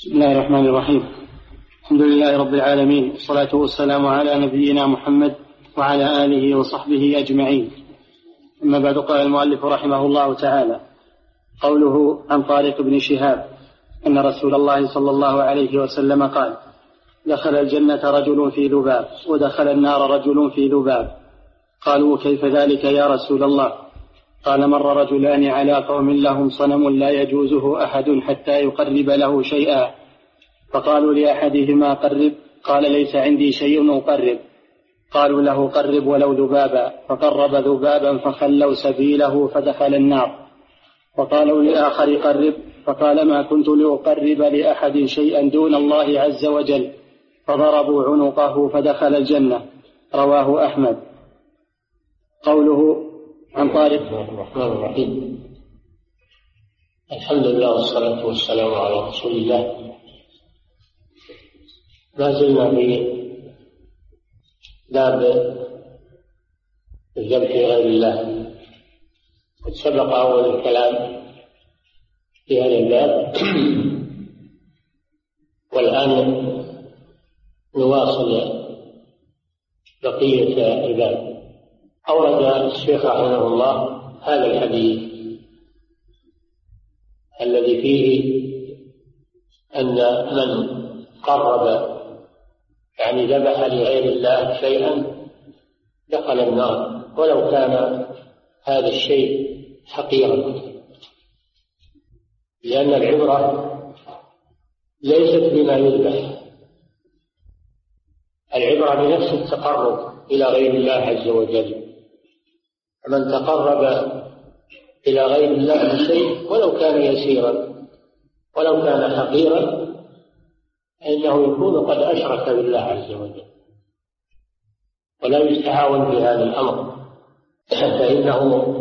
بسم الله الرحمن الرحيم. الحمد لله رب العالمين والصلاة والسلام على نبينا محمد وعلى آله وصحبه أجمعين. أما بعد قال المؤلف رحمه الله تعالى قوله عن طارق بن شهاب أن رسول الله صلى الله عليه وسلم قال دخل الجنة رجل في ذباب ودخل النار رجل في ذباب قالوا كيف ذلك يا رسول الله؟ قال مر رجلان على قوم لهم صنم لا يجوزه أحد حتى يقرب له شيئا. فقالوا لأحدهما قرب قال ليس عندي شيء أقرب. قالوا له قرب ولو ذبابا. فقرب ذبابا فخلوا سبيله فدخل النار. وقالوا للآخر قرب فقال ما كنت لأقرب لأحد شيئا دون الله عز وجل. فضربوا عنقه فدخل الجنة. رواه أحمد. قوله عن طارق الرحمن الرحيم. الحمد لله والصلاة والسلام على رسول الله. ما زلنا في باب الذبح غير الله. قد سبق أول الكلام في هذا الباب. والآن نواصل بقية الباب. أورد الشيخ رحمه الله هذا الحديث الذي فيه أن من قرب يعني ذبح لغير الله شيئا دخل النار. ولو كان هذا الشيء حقيرا. لأن العبرة ليست بما يذبح. العبرة بنفس التقرب إلى غير الله عز وجل. من تقرب إلى غير الله بشيء ولو كان يسيرا ولو كان حقيرا فإنه يكون قد أشرك بالله عز وجل ولا في هذا الأمر. فإنه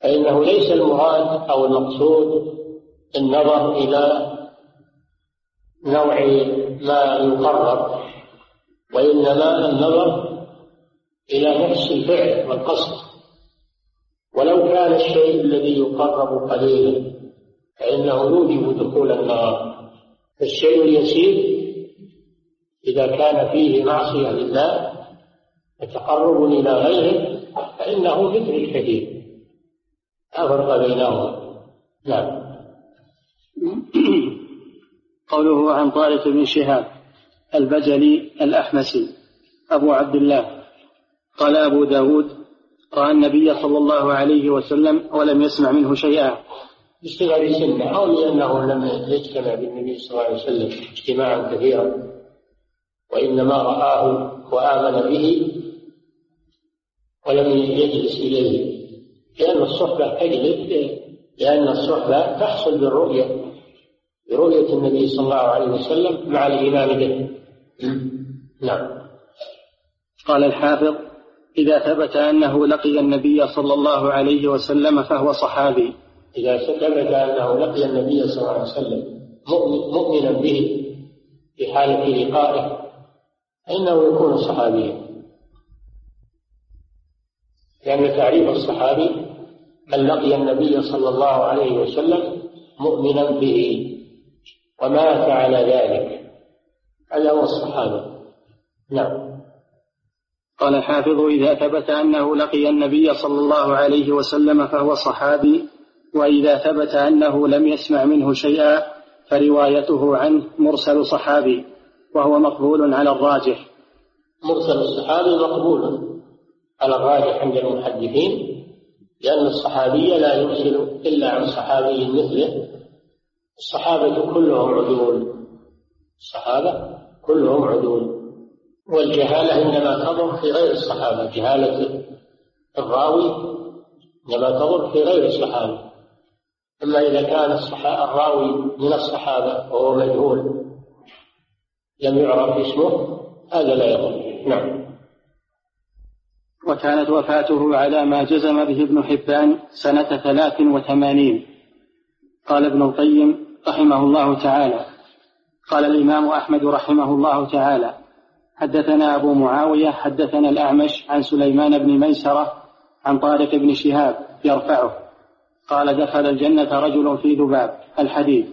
فإنه ليس المراد أو المقصود النظر إلى نوع ما يقرب وإنما النظر إلى نفس الفعل والقصد. ولو كان الشيء الذي يقرب قليلا فإنه يوجب دخول النار. الشيء اليسير إذا كان فيه معصية لله وتقرب إلى غيره فإنه مثل الكثير. لا فرق بينهما. نعم. قوله عن طارق بن شهاب البجلي الأحمسي أبو عبد الله قال أبو داود رأى النبي صلى الله عليه وسلم ولم يسمع منه شيئا. بصغر سنه أو لأنه لم يجتمع بالنبي صلى الله عليه وسلم اجتماعا كثيرا. وإنما رآه وآمن به ولم يجلس إليه. لأن الصحبة تجلب لأن الصحبة تحصل بالرؤية برؤية النبي صلى الله عليه وسلم مع الإيمان به. نعم. قال الحافظ إذا ثبت أنه لقي النبي صلى الله عليه وسلم فهو صحابي. إذا ثبت أنه لقي النبي صلى الله عليه وسلم مؤمنا به في حالة لقائه فإنه يكون صحابيا. لأن تعريف الصحابي من لقي النبي صلى الله عليه وسلم مؤمنا به ومات على ذلك. هذا هو الصحابة. نعم. قال الحافظ إذا ثبت أنه لقي النبي صلى الله عليه وسلم فهو صحابي وإذا ثبت أنه لم يسمع منه شيئا فروايته عنه مرسل صحابي وهو مقبول على الراجح. مرسل الصحابي مقبول على الراجح عند المحدثين لأن الصحابي لا يرسل إلا عن صحابي مثله. الصحابة كلهم عدول. الصحابة كلهم عدول. والجهالة إنما تضر في غير الصحابة. جهالة الراوي إنما تضر في غير الصحابة. أما إذا كان الراوي من الصحابة وهو مجهول لم يعرف اسمه هذا لا يضر نعم. وكانت وفاته على ما جزم به ابن حبان سنة ثلاث وثمانين. قال ابن القيم رحمه الله تعالى. قال الإمام أحمد رحمه الله تعالى حدثنا أبو معاوية حدثنا الأعمش عن سليمان بن ميسرة عن طارق بن شهاب يرفعه. قال دخل الجنة رجل في ذباب الحديث.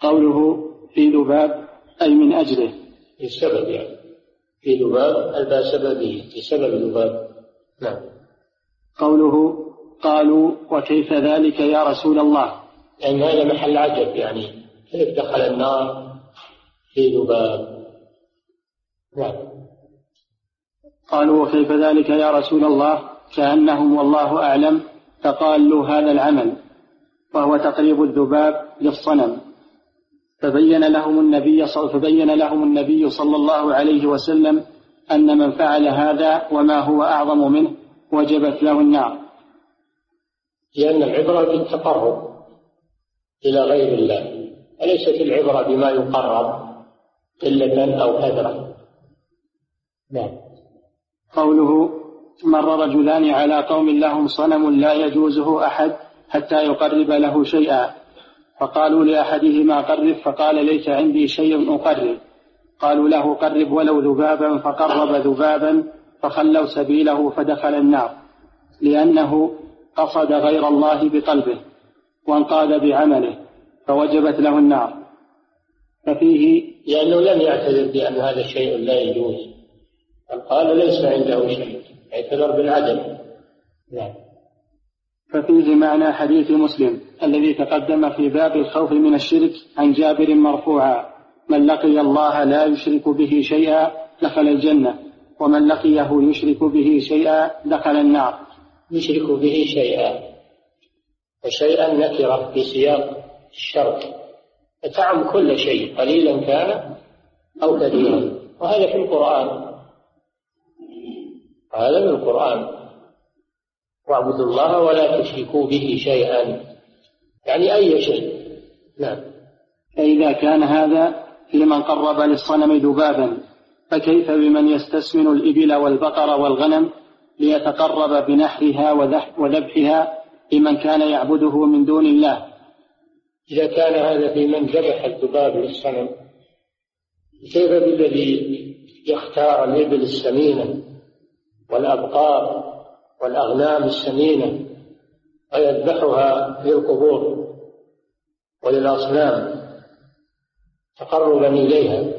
قوله في ذباب أي من أجله. السبب يعني. في ذباب الباء سببه في سبب ذباب. نعم. قوله قالوا وكيف ذلك يا رسول الله؟ لأن هذا محل عجب يعني. كيف دخل النار في ذباب؟ نعم قالوا وكيف ذلك يا رسول الله؟ كأنهم والله أعلم فقالوا هذا العمل وهو تقريب الذباب للصنم. فبين لهم النبي فبين لهم النبي صلى الله عليه وسلم أن من فعل هذا وما هو أعظم منه وجبت له النار. لأن العبرة بالتقرب إلى غير الله وليست العبرة بما يقرب قلة أو كثرة نعم. قوله مر رجلان على قوم لهم صنم لا يجوزه أحد حتى يقرب له شيئا. فقالوا لأحدهما قرب فقال ليس عندي شيء أقرب. قالوا له قرب ولو ذبابا فقرب ذبابا فخلوا سبيله فدخل النار. لأنه قصد غير الله بقلبه وانقاد بعمله فوجبت له النار. ففيه لأنه لم يعتذر بأن هذا الشيء لا يجوز. قال ليس عنده شيء. اعتذر بالعدم نعم. ففيه معنى حديث مسلم الذي تقدم في باب الخوف من الشرك عن جابر مرفوعا من لقي الله لا يشرك به شيئا دخل الجنة ومن لقيه يشرك به شيئا دخل النار. يشرك به شيئا. وشيئا نكرة في سياق الشرط تعم كل شيء قليلا كان أو كثيرا. وهذا في القرآن. هذا من القرآن. واعبدوا الله ولا تشركوا به شيئا. يعني أي شيء. نعم. فإذا كان هذا لمن قرب للصنم ذبابا فكيف بمن يستسمن الإبل والبقر والغنم ليتقرب بنحرها وذبحها لمن كان يعبده من دون الله؟ إذا كان هذا في من ذبح الذباب للصنم كيف بالذي يختار الإبل السمينة؟ والأبقار والأغنام السمينة ويذبحها للقبور وللأصنام تقربا إليها.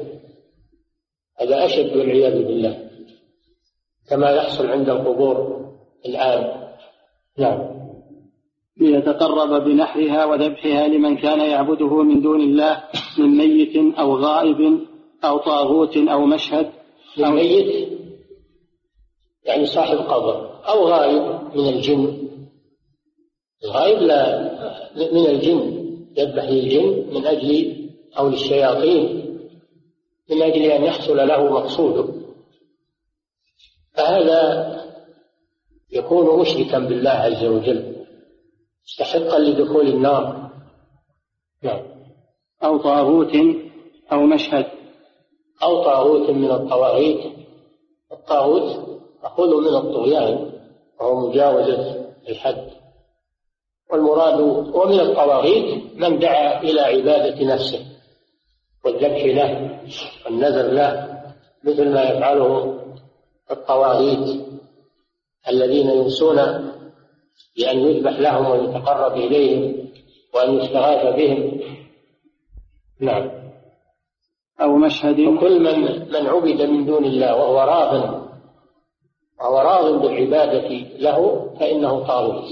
هذا أشد والعياذ بالله كما يحصل عند القبور الآن. نعم. ليتقرب بنحرها وذبحها لمن كان يعبده من دون الله من ميت أو غائب أو طاغوت أو مشهد من ميت يعني صاحب قبر أو غائب من الجن. الغائب لا من الجن يذبح للجن من أجل أو للشياطين من أجل أن يحصل له مقصوده. فهذا يكون مشركا بالله عز وجل مستحقا لدخول النار. نعم. أو طاغوت أو مشهد. أو طاغوت من الطواغيت. الطاغوت مأخوذ من الطغيان وهو مجاوزة الحد. والمراد ومن الطواغيت من دعا إلى عبادة نفسه والذبح له والنذر له مثل ما يفعله الطواغيت الذين ينسون بأن يذبح لهم ويتقرب إليهم وأن يستغاث بهم. نعم. أو مشهد. وكل من من عبد من دون الله وهو راض وهو راض بالعبادة له فإنه طاغوت.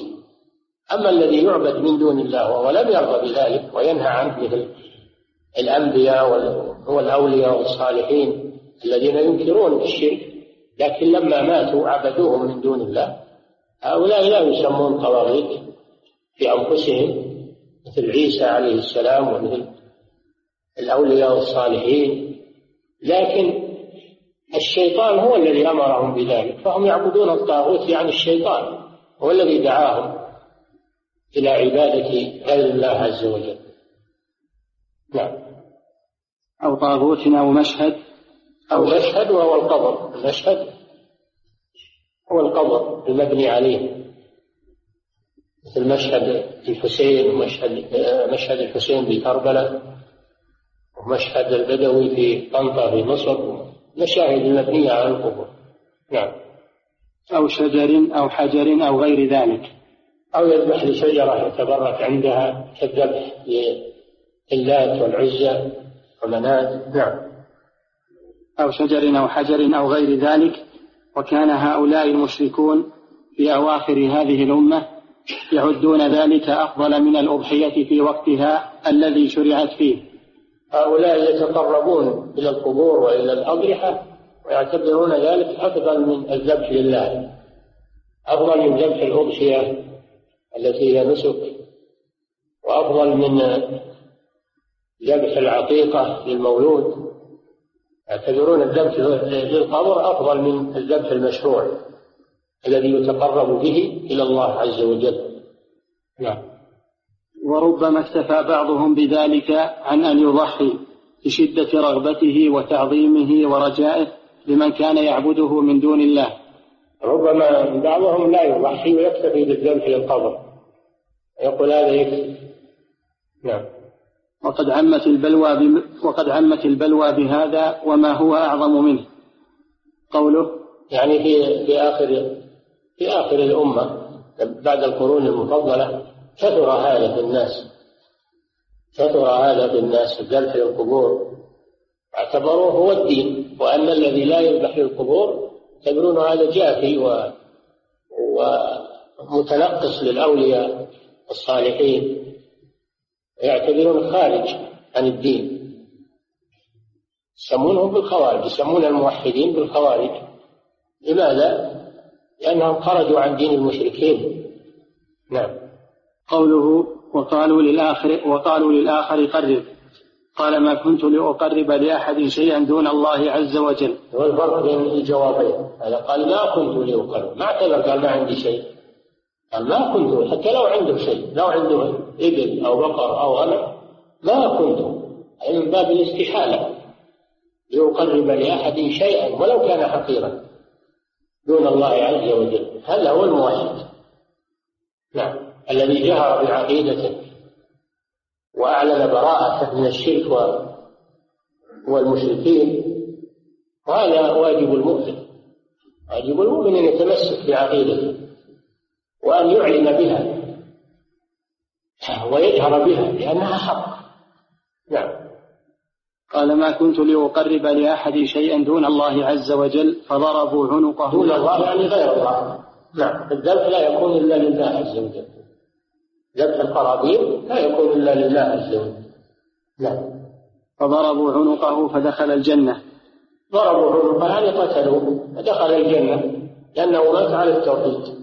أما الذي يعبد من دون الله وهو لم يرضى بذلك وينهى عنه مثل الأنبياء والأولياء والصالحين الذين ينكرون الشرك لكن لما ماتوا عبدوهم من دون الله. هؤلاء لا يسمون طواغيت في أنفسهم مثل عيسى عليه السلام ومثل الأولياء والصالحين. لكن الشيطان هو الذي أمرهم بذلك فهم يعبدون الطاغوت يعني الشيطان هو الذي دعاهم إلى عبادة غير الله عز وجل. نعم. أو طاغوت أو مشهد أو مشهد وهو القبر. المشهد هو القبر المبني عليه. مثل مشهد الحسين ومشهد مشهد الحسين بكربلاء ومشهد البدوي في طنطا في مصر مشاهد المبنية على القبور. نعم. أو شجر أو حجر أو غير ذلك. أو يذبح لشجرة يتبرك عندها كالذبح اللات والعزى ومنات نعم. أو شجر أو حجر أو غير ذلك. وكان هؤلاء المشركون في أواخر هذه الأمة يعدون ذلك أفضل من الأضحية في وقتها الذي شرعت فيه. هؤلاء يتقربون إلى القبور وإلى الأضرحة ويعتبرون ذلك أفضل من الذبح لله. أفضل من ذبح الأضحية التي هي نسك وأفضل من ذبح العقيقة للمولود. يعتبرون الذبح للقبر أفضل من الذبح المشروع الذي يتقرب به إلى الله عز وجل. نعم. وربما اكتفى بعضهم بذلك عن أن يضحي لشدة رغبته وتعظيمه ورجائه لمن كان يعبده من دون الله. ربما بعضهم لا يضحي ويكتفي بالذبح للقبر. يقول هذا يكفي. نعم. وقد عمت البلوى بم... وقد عمت البلوى بهذا وما هو أعظم منه. قوله؟ يعني في في آخر في آخر الأمة بعد القرون المفضلة كثر هذا في الناس كثر هذا في الناس الذبح للقبور. اعتبروه هو الدين. وأن الذي لا يذبح للقبور يعتبرون هذا جافي و ومتنقص للأولياء الصالحين. يعتبرون خارج عن الدين. يسمونهم بالخوارج يسمون الموحدين بالخوارج. لماذا؟ لأنهم خرجوا عن دين المشركين. نعم. قوله وقالوا للآخر وقالوا للآخر قرب. قال ما كنت لأقرب لأحد شيئا دون الله عز وجل. والفرق بين الجوابين. هذا قال ما كنت لأقرب. ما اعتبر قال ما عندي شيء. قال ما كنت. حتى لو عنده شيء. لو عنده إبل أو بقر أو غنم. ما كنت. أي من باب الاستحالة. لأقرب لأحد شيئا. ولو كان حقيرا. دون الله عز وجل. هذا هو الموحد نعم. الذي جهر بعقيدته وأعلن براءته من الشرك والمشركين وهذا واجب المؤمن. واجب المؤمن أن يتمسك بعقيدته وأن يعلن بها ويجهر بها لأنها حق. نعم. قال ما كنت لأقرب لأحد شيئا دون الله عز وجل فضربوا عنقه دون الله يعني غير الله. نعم. الذبح لا يكون إلا لله عز وجل. ذبح القرابين لا يكون إلا لله عز وجل. نعم فضربوا عنقه فدخل الجنة. ضربوا عنقه يعني قتلوه فدخل الجنة لأنه مات على التوحيد.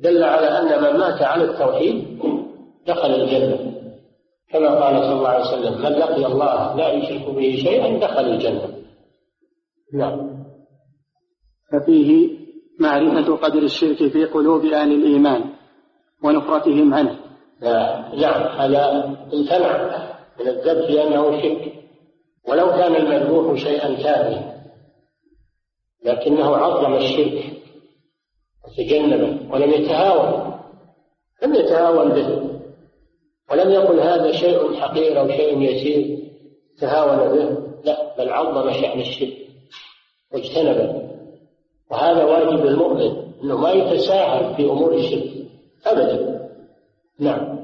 دل على أن من مات على التوحيد دخل الجنة. كما قال صلى الله عليه وسلم من لقي الله لا يشرك به شيئا دخل الجنة. نعم. ففيه معرفة قدر الشرك في قلوب أهل الإيمان. ونفرتهم عنه. نعم هذا امتنع من الذبح لأنه شرك. ولو كان المذبوح شيئا ثانيا لكنه عظم الشرك وتجنبه ولم يتهاون لم يتهاون به ولم يقل هذا شيء حقير أو شيء يسير تهاون به لا بل عظم شأن الشرك واجتنبه. وهذا واجب المؤمن أنه ما يتساهل في أمور الشرك. أبدا. نعم.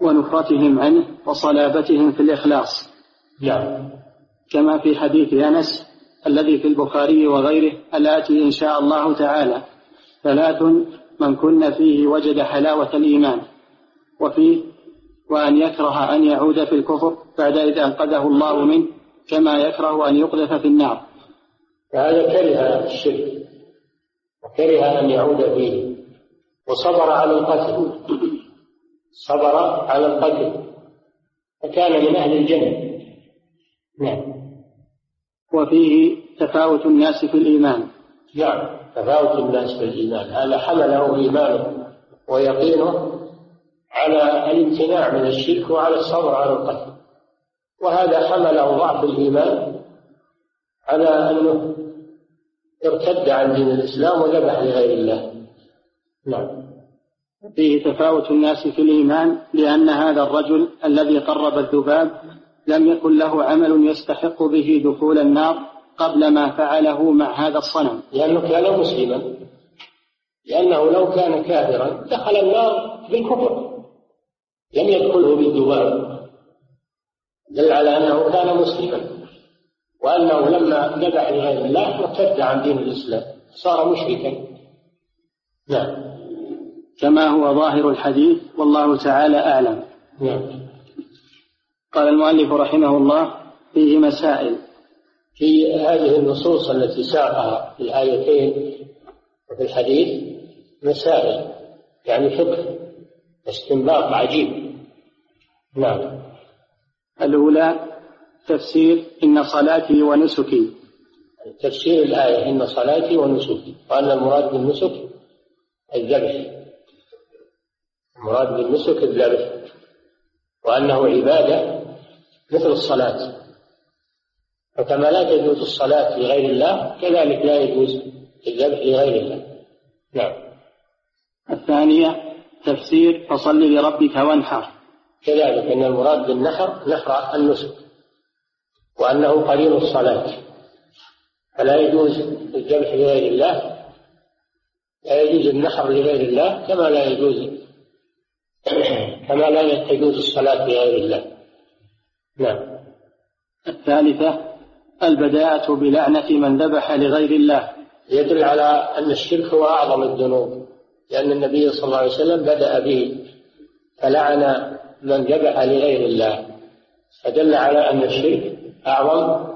ونفرتهم عنه وصلابتهم في الإخلاص. نعم. كما في حديث أنس الذي في البخاري وغيره الآتي إن شاء الله تعالى ثلاث من كن فيه وجد حلاوة الإيمان. وفيه وأن يكره أن يعود في الكفر بعد إذ أنقذه الله منه كما يكره أن يقذف في النار. فهذا كره الشرك وكره أن يعود فيه. وصبر على القتل. صبر على القتل. فكان من أهل الجنة. نعم. وفيه تفاوت الناس في الإيمان. نعم. تفاوت الناس في الإيمان. هذا حمله إيمانه ويقينه على الامتناع من الشرك وعلى الصبر على القتل. وهذا حمله ضعف الإيمان على أنه ارتد عن دين الإسلام وذبح لغير الله. نعم. فيه تفاوت الناس في الإيمان لأن هذا الرجل الذي قرب الذباب لم يكن له عمل يستحق به دخول النار قبل ما فعله مع هذا الصنم. لأنه كان مسلما. لأنه لو كان كافرا دخل النار بالكفر. لم يدخله بالذباب. دل على أنه كان مسلما. وأنه لما ذبح لغير الله ارتد عن دين الإسلام. صار مشركا. نعم. كما هو ظاهر الحديث والله تعالى أعلم. نعم. قال المؤلف رحمه الله فيه مسائل. في هذه النصوص التي ساقها في الآيتين وفي الحديث مسائل يعني فقه استنباط عجيب. نعم. الأولى تفسير إن صلاتي ونسكي. تفسير الآية إن صلاتي ونسكي. وأن المراد بالنسك الذبح. المراد بالنسك الذبح وأنه عبادة مثل الصلاة. فكما لا تجوز الصلاة لغير الله كذلك لا يجوز الذبح لغير الله. نعم. الثانية تفسير فصل لربك وانحر. كذلك أن المراد بالنحر نحر النسك وأنه قليل الصلاة. فلا يجوز الذبح لغير الله لا يجوز النحر لغير الله كما لا يجوز كما لا تجوز الصلاة لغير الله. نعم. الثالثة البداءة بلعنة من ذبح لغير الله. يدل على أن الشرك هو أعظم الذنوب لأن النبي صلى الله عليه وسلم بدأ به فلعن من ذبح لغير الله. فدل على أن الشرك أعظم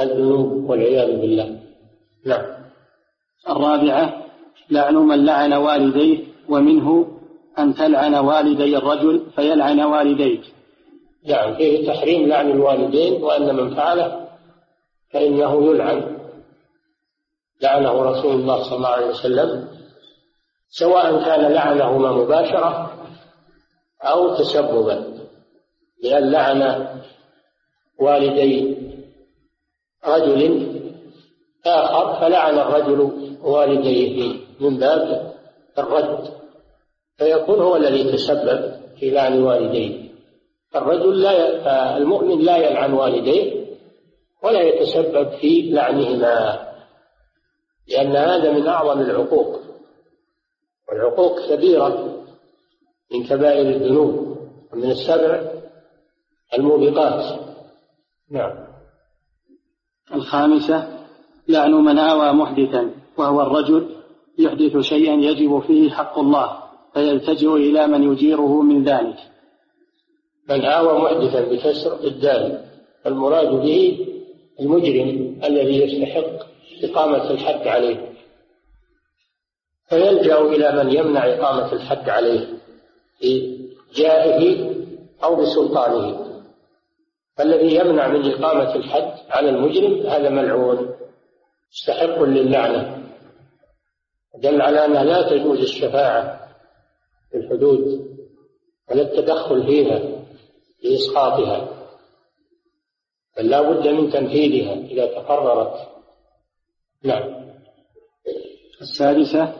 الذنوب والعياذ بالله. نعم. الرابعة لعن من لعن والديه ومنه أن تلعن والدي الرجل فيلعن والديك. نعم فيه تحريم لعن الوالدين وأن من فعله فإنه يلعن. لعنه رسول الله صلى الله عليه وسلم سواء كان لعنهما مباشرة أو تسببا لأن لعن والدي رجل آخر فلعن الرجل والديه من باب الرد. فيكون هو الذي تسبب في لعن والديه. الرجل لا المؤمن لا يلعن والديه ولا يتسبب في لعنهما لأن هذا من أعظم العقوق. والعقوق كبيرة من كبائر الذنوب ومن السبع الموبقات. نعم. الخامسة لعن من آوى محدثا وهو الرجل يحدث شيئا يجب فيه حق الله. فيلتجئ إلى من يجيره من ذلك. من آوى محدثا بكسر الدال المراد به المجرم الذي يستحق إقامة الحد عليه. فيلجأ إلى من يمنع إقامة الحد عليه بجائه أو بسلطانه. فالذي يمنع من إقامة الحد على المجرم هذا ملعون مستحق للعنة. دل على أنها لا تجوز الشفاعة. الحدود ولا التدخل فيها لإسقاطها. بل لا بد من تنفيذها إذا تقررت. نعم. السادسة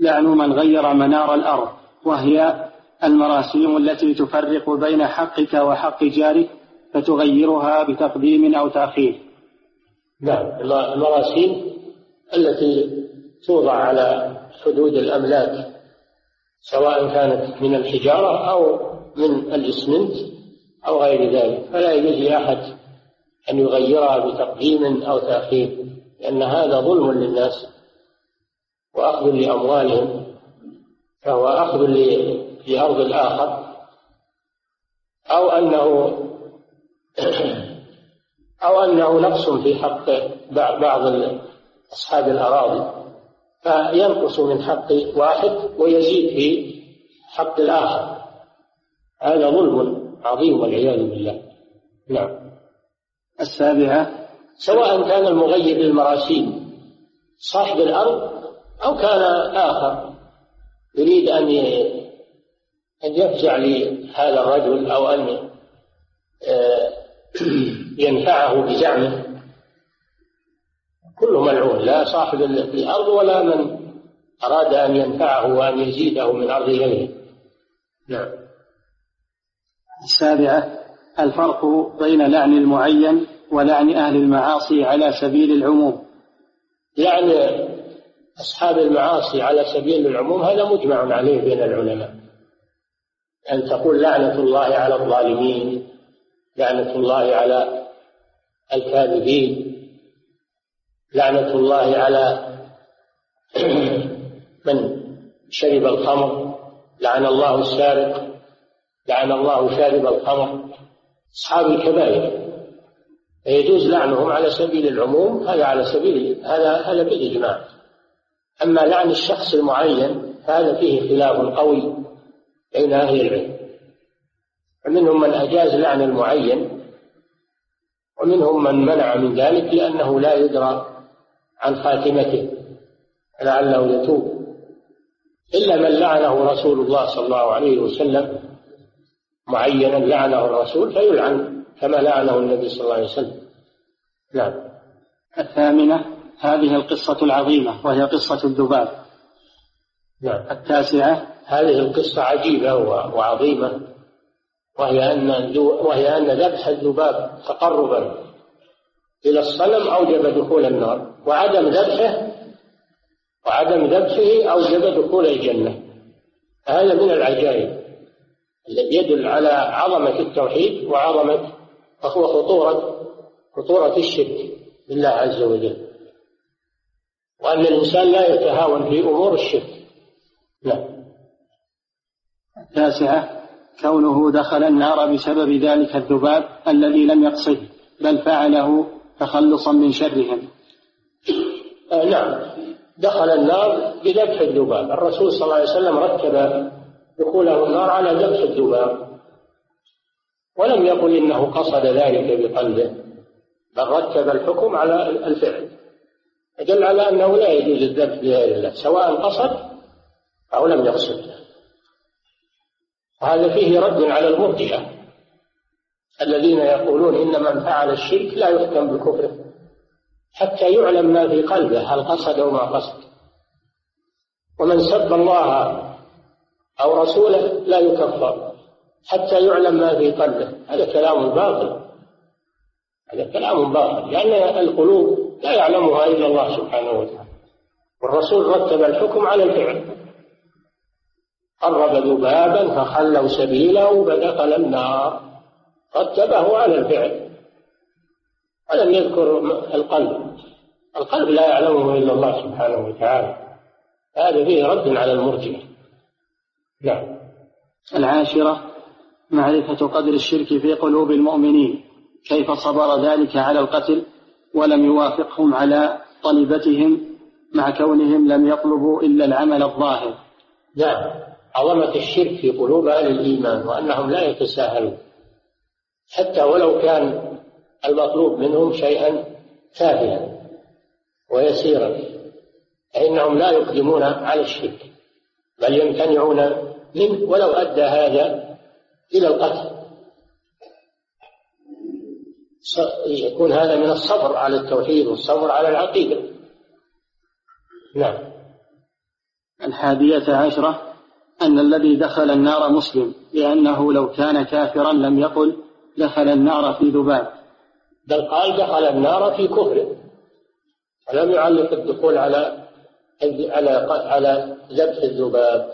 لعن من غير منار الأرض وهي المراسيم التي تفرق بين حقك وحق جارك فتغيرها بتقديم أو تأخير. نعم. المراسيم التي توضع على حدود الأملاك سواء كانت من الحجارة أو من الإسمنت أو غير ذلك. فلا يجوز لأحد أن يغيرها بتقديم أو تأخير لأن هذا ظلم للناس وأخذ لأموالهم فهو أخذ لأرض الآخر أو أنه أو أنه نقص في حق بعض أصحاب الأراضي. فينقص من حق واحد ويزيد في حق الآخر. هذا ظلم عظيم والعياذ بالله. نعم. السابعة سواء كان المغير للمراسيم صاحب الأرض أو كان آخر يريد أن أن يفزع لهذا الرجل أو أن آه، ينفعه بزعمه. كله ملعون لا صاحب الأرض ولا من أراد أن ينفعه وأن يزيده من أرض غيره. نعم. السابعة الفرق بين لعن المعين ولعن أهل المعاصي على سبيل العموم. لعن أصحاب المعاصي على سبيل العموم هذا مجمع عليه بين العلماء. أن تقول لعنة الله على الظالمين لعنة الله على الكاذبين. لعنة الله على من شرب الخمر لعن الله السارق لعن الله شارب الخمر. أصحاب الكبائر. فيجوز لعنهم على سبيل العموم هذا على سبيل هذا هذا بالإجماع. أما لعن الشخص المعين فهذا فيه خلاف قوي بين أهل العلم. فمنهم من أجاز لعن المعين ومنهم من منع من ذلك لأنه لا يدرى عن خاتمته لعله يتوب. إلا من لعنه رسول الله صلى الله عليه وسلم معينا لعنه الرسول فيلعن كما لعنه النبي صلى الله عليه وسلم. نعم. الثامنة هذه القصة العظيمة وهي قصة الذباب. نعم. التاسعة هذه القصة عجيبة وعظيمة وهي أن وهي أن ذبح الذباب تقربا. إلى الصنم أوجب دخول النار وعدم ذبحه وعدم ذبحه أوجب دخول الجنة. هذا من العجائب الذي يدل على عظمة التوحيد وعظمة وهو خطورة خطورة الشرك بالله عز وجل. وأن الإنسان لا يتهاون في أمور الشرك. نعم. التاسعة كونه دخل النار بسبب ذلك الذباب الذي لم يقصده بل فعله تخلصا من شرهم. آه نعم. دخل النار بذبح الذباب. الرسول صلى الله عليه وسلم رتب دخوله النار على ذبح الذباب. ولم يقل إنه قصد ذلك بقلبه بل رتب الحكم على الفعل. يدل على أنه لا يجوز الذبح لغير الله سواء قصد أو لم يقصد. وهذا فيه رد على المرجئه الذين يقولون إن من فعل الشرك لا يحكم بكفره. حتى يعلم ما في قلبه هل قصد أو ما قصد. ومن سب الله أو رسوله لا يكفر حتى يعلم ما في قلبه. هذا كلام باطل. هذا كلام باطل. لأن القلوب لا يعلمها إلا الله سبحانه وتعالى. والرسول رتب الحكم على الفعل. قرب ذبابا فخلوا سبيله فدخل النار. رتبه على الفعل ولم يذكر القلب. القلب لا يعلمه إلا الله سبحانه وتعالى. هذا فيه رد على المرجئة. نعم. العاشرة معرفة قدر الشرك في قلوب المؤمنين. كيف صبر ذلك على القتل ولم يوافقهم على طلبتهم مع كونهم لم يطلبوا إلا العمل الظاهر؟ نعم. عظمة الشرك في قلوب أهل الإيمان وأنهم لا يتساهلون. حتى ولو كان المطلوب منهم شيئا تافها ويسيرا فإنهم لا يقدمون على الشرك بل يمتنعون منه ولو أدى هذا إلى القتل. يكون هذا من الصبر على التوحيد والصبر على العقيدة. نعم. الحادية عشرة أن الذي دخل النار مسلم لأنه لو كان كافرا لم يقل دخل النار في ذباب. بل قال دخل النار في كفره. ولم يعلق الدخول على على على ذبح الذباب.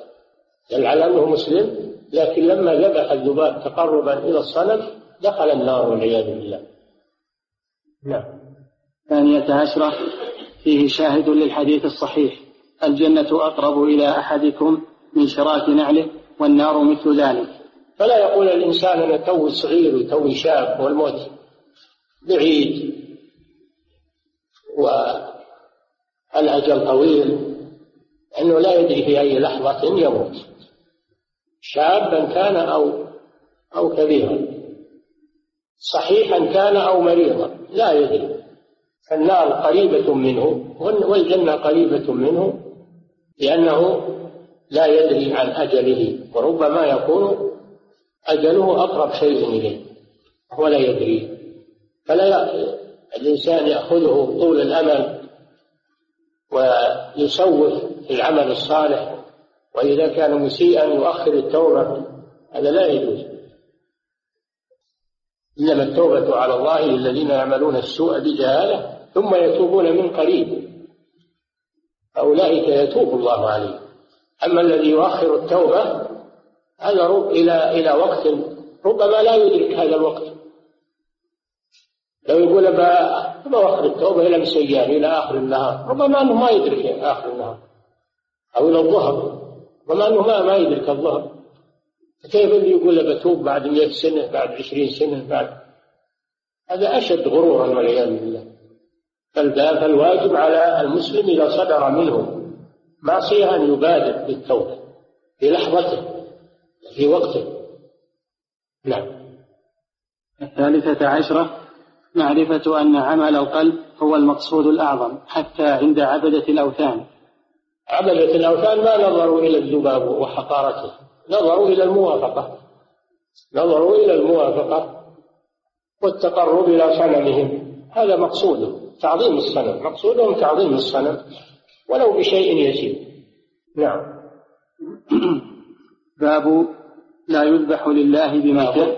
بل على انه مسلم لكن لما ذبح الذباب تقربا إلى الصنم دخل النار والعياذ بالله. نعم. ثانية عشرة. فيه شاهد للحديث الصحيح. الجنة أقرب إلى أحدكم من شراك نعله والنار مثل ذلك. فلا يقول الإنسان أنا توي صغير وتوي شاب والموت بعيد والأجل طويل أنه لا يدري في أي لحظة يموت. شابا كان أو أو كبيرا. صحيحا كان أو مريضا لا يدري. فالنار قريبة منه والجنة قريبة منه لأنه لا يدري عن أجله وربما يكون أجله أقرب شيء إليه وهو لا يدري. فلا الإنسان يأخذه طول الأمل ويسوف في العمل الصالح وإذا كان مسيئا يؤخر التوبة هذا لا يجوز. إنما التوبة على الله للذين يعملون السوء بجهالة ثم يتوبون من قريب. أولئك يتوب الله عليهم. أما الذي يؤخر التوبة هذا إلى إلى وقت ربما لا يدرك هذا الوقت. لو يقول بأخر التوبة إلى مسيان إلى آخر النهار ربما أنه ما يدرك آخر النهار. أو إلى الظهر ربما أنه ما ما يدرك الظهر. كيف اللي يقول بتوب بعد 100 سنة بعد 20 سنة بعد؟ هذا أشد غرورا والعياذ بالله. فالواجب على المسلم إذا صدر منه معصية أن يبادر بالتوبة في لحظته في وقته. نعم. الثالثة عشرة معرفة أن عمل القلب هو المقصود الأعظم حتى عند عبدة الأوثان. عبدة الأوثان ما نظروا إلى الذباب وحقارته نظروا إلى الموافقة. نظروا إلى الموافقة والتقرب إلى صنمهم هذا مقصودهم تعظيم الصنم مقصودهم تعظيم الصنم ولو بشيء يسير. نعم. باب لا يذبح لله بمكان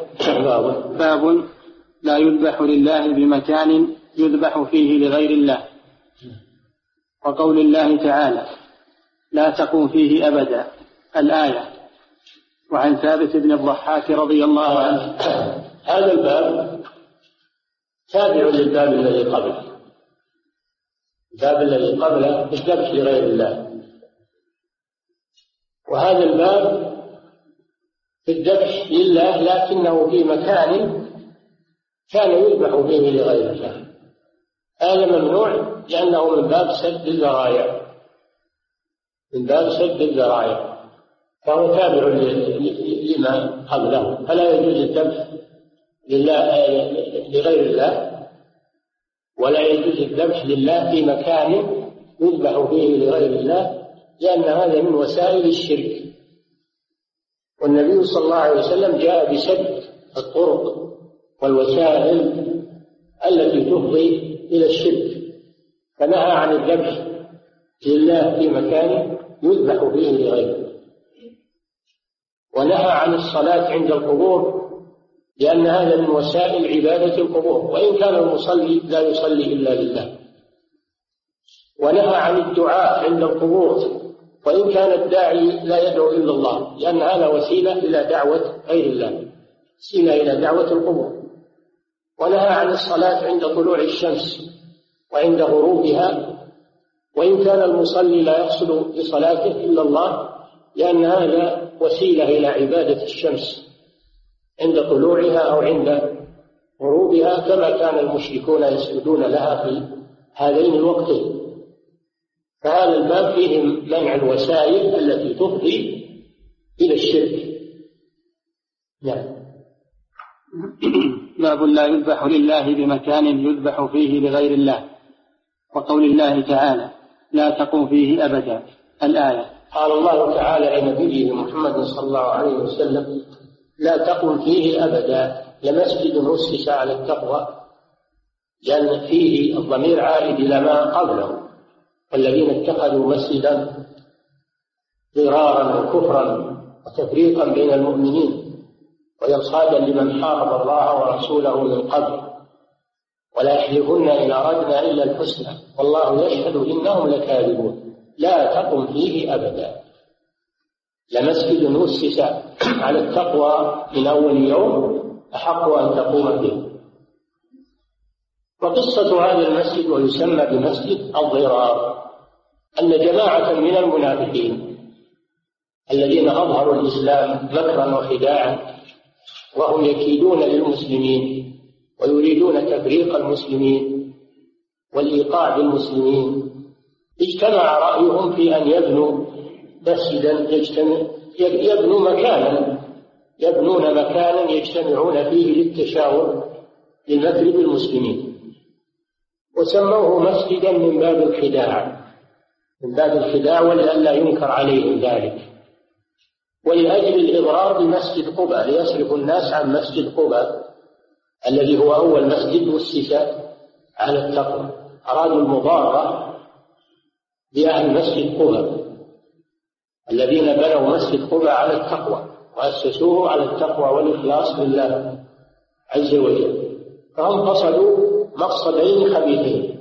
باب لا يذبح لله بمكان يذبح فيه لغير الله. وقول الله تعالى لا تقوم فيه أبدا. الآية وعن ثابت بن الضحاك رضي الله عنه. هذا الباب تابع للباب الذي قبله. الباب الذي قبله الذبح لغير الله. وهذا الباب في الذبح لله لكنه في مكان كان يذبح فيه لغير الله. هذا ممنوع لأنه من باب سد الذرائع. من باب سد الذرائع. فهو تابع لما قبله. فلا يجوز الذبح لله لغير الله ولا يجوز الذبح لله في مكان يذبح فيه لغير الله لأن هذا من وسائل الشرك. والنبي صلى الله عليه وسلم جاء بسد الطرق والوسائل التي تفضي إلى الشرك فنهى عن الذبح لله في مكان يذبح فيه لغيره. ونهى عن الصلاة عند القبور لأن هذا من وسائل عبادة القبور وإن كان المصلي لا يصلي إلا لله. ونهى عن الدعاء عند القبور وإن كان الداعي لا يدعو إلا الله لأن هذا وسيلة إلى دعوة غير الله وسيلة إلى دعوة القبور. ونهى عن الصلاة عند طلوع الشمس وعند غروبها. وإن كان المصلي لا يقصد بصلاته إلا الله لأن هذا وسيلة إلى عبادة الشمس عند طلوعها أو عند غروبها كما كان المشركون يسجدون لها في هذين الوقتين. فهذا الباب فيه منع الوسائل التي تفضي إلى الشرك. نعم. باب لا يذبح لله بمكان يذبح فيه لغير الله. وقول الله تعالى لا تقوم فيه أبدا. الآية. قال الله تعالى لنبيه محمد صلى الله عليه وسلم لا تقم فيه أبدا. لمسجد أسس على التقوى. لأن فيه الضمير عائد إلى ما قبله. والذين اتخذوا مسجدا ضرارا وكفرا وتفريقا بين المؤمنين وإرصادا لمن حارب الله ورسوله من قبل. ولا يحلفن إن أردنا إلا الحسنى. والله يشهد إنهم لكاذبون. لا تقم فيه أبدا. لمسجد أسس على التقوى من أول يوم أحق أن تقوم به. وقصة هذا المسجد ويسمى بمسجد الضرار. أن جماعة من المنافقين الذين أظهروا الإسلام مكرا وخداعا وهم يكيدون للمسلمين ويريدون تفريق المسلمين والإيقاع بالمسلمين اجتمع رأيهم في أن يبنوا مسجدا يجتمع يبنوا مكانا يبنون مكانا يجتمعون فيه للتشاور للمكر بالمسلمين. وسموه مسجدا من باب الخداع. من باب الخداع ولئلا ينكر عليهم ذلك. ولأجل الإضرار بمسجد قباء ليصرف الناس عن مسجد قباء الذي هو أول مسجد أسس على التقوى. أرادوا المضارة بأهل مسجد قباء الذين بنوا مسجد قباء على التقوى وأسسوه على التقوى والإخلاص لله عز وجل. فهم قصدوا مقصدين خبيثين.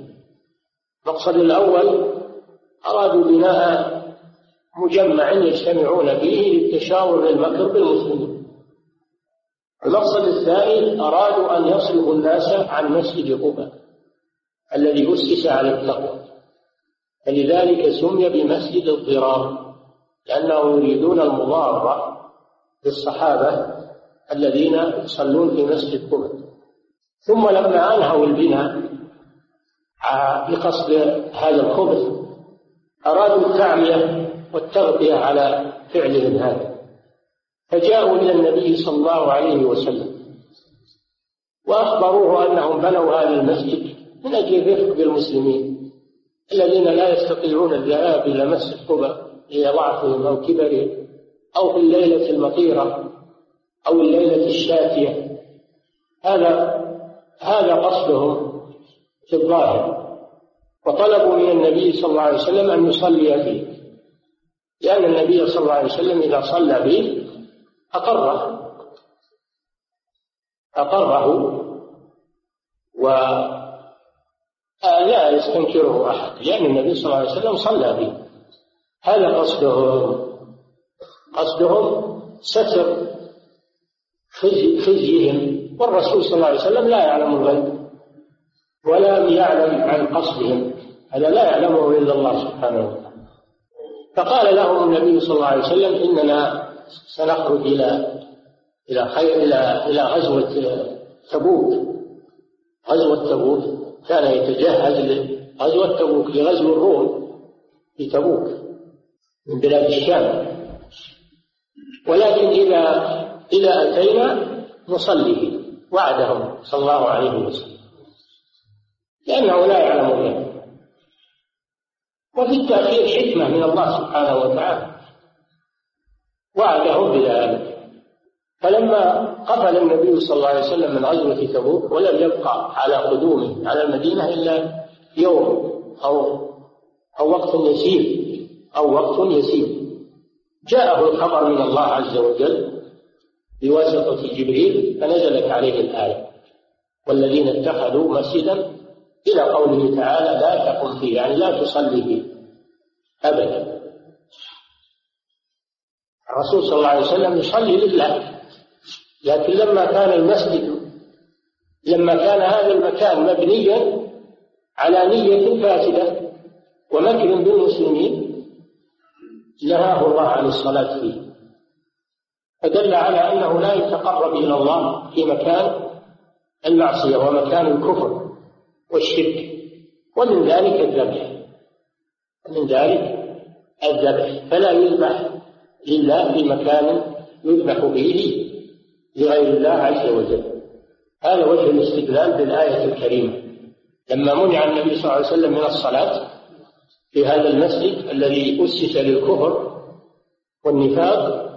المقصد الأول أرادوا بناء مجمع يجتمعون فيه للتشاور للمكر بالمسلمين المقصد الثاني أرادوا أن يصرفوا الناس عن مسجد قباء الذي أسس على التقوى. فلذلك سمي بمسجد الضرار لأنه يريدون المضارة بالصحابة الذين يصلون في مسجد قباء. ثم لما أنهوا البناء بقصد هذا الخبث أرادوا التعمية والتغطية على فعلهم هذا. فجاءوا إلى النبي صلى الله عليه وسلم. وأخبروه أنهم بنوا هذا المسجد من أجل الرفق بالمسلمين الذين لا يستطيعون الذهاب إلى مسجد قباء لضعفهم أو كبرهم أو في الليلة المطيرة أو الليلة الشاتية. هذا هذا قصدهم في الظاهر. وطلبوا من النبي صلى الله عليه وسلم أن يصلي فيه. لأن النبي صلى الله عليه وسلم إذا صلى به أقره. أقره و لا يستنكره أحد لأن النبي صلى الله عليه وسلم صلى به هذا قصدهم. قصدهم ستر خزي خزيهم. والرسول صلى الله عليه وسلم لا يعلم الغيب. ولم يعلم عن قصدهم. هذا لا يعلمه إلا الله سبحانه وتعالى. فقال لهم النبي صلى الله عليه وسلم إننا سنخرج إلى إلى خير إلى إلى غزوة تبوك. غزوة تبوك كان يتجهز لغزوة تبوك لغزو الروم في تبوك من بلاد الشام. ولكن إذا إذا أتينا نصلي وعدهم صلى الله عليه وسلم. لأنه لا يعلم الغيب. وفي التأخير حكمة من الله سبحانه وتعالى. وعدهم بذلك. فلما قفل النبي صلى الله عليه وسلم من غزوة تبوك ولم يبقى على قدومه على المدينة إلا يوم أو أو وقت يسير أو وقت يسير. جاءه الخبر من الله عز وجل بواسطة جبريل فنزلت عليه الآية. والذين اتخذوا مسجدا إلى قوله تعالى لا تقم فيه يعني لا تصلي فيه أبدا. الرسول صلى الله عليه وسلم يصلي لله لكن لما كان المسجد لما كان هذا المكان مبنيا على نية فاسدة ومكر بالمسلمين نهاه الله عن الصلاة فيه. فدل على أنه لا يتقرب إلى الله في مكان المعصية ومكان الكفر. والشرك ومن ذلك الذبح. من ذلك الذبح. فلا يذبح لله في مكان يذبح به لغير الله عز وجل. هذا وجه الاستدلال بالآية الكريمة. لما منع النبي صلى الله عليه وسلم من الصلاة في هذا المسجد الذي أسس للكفر والنفاق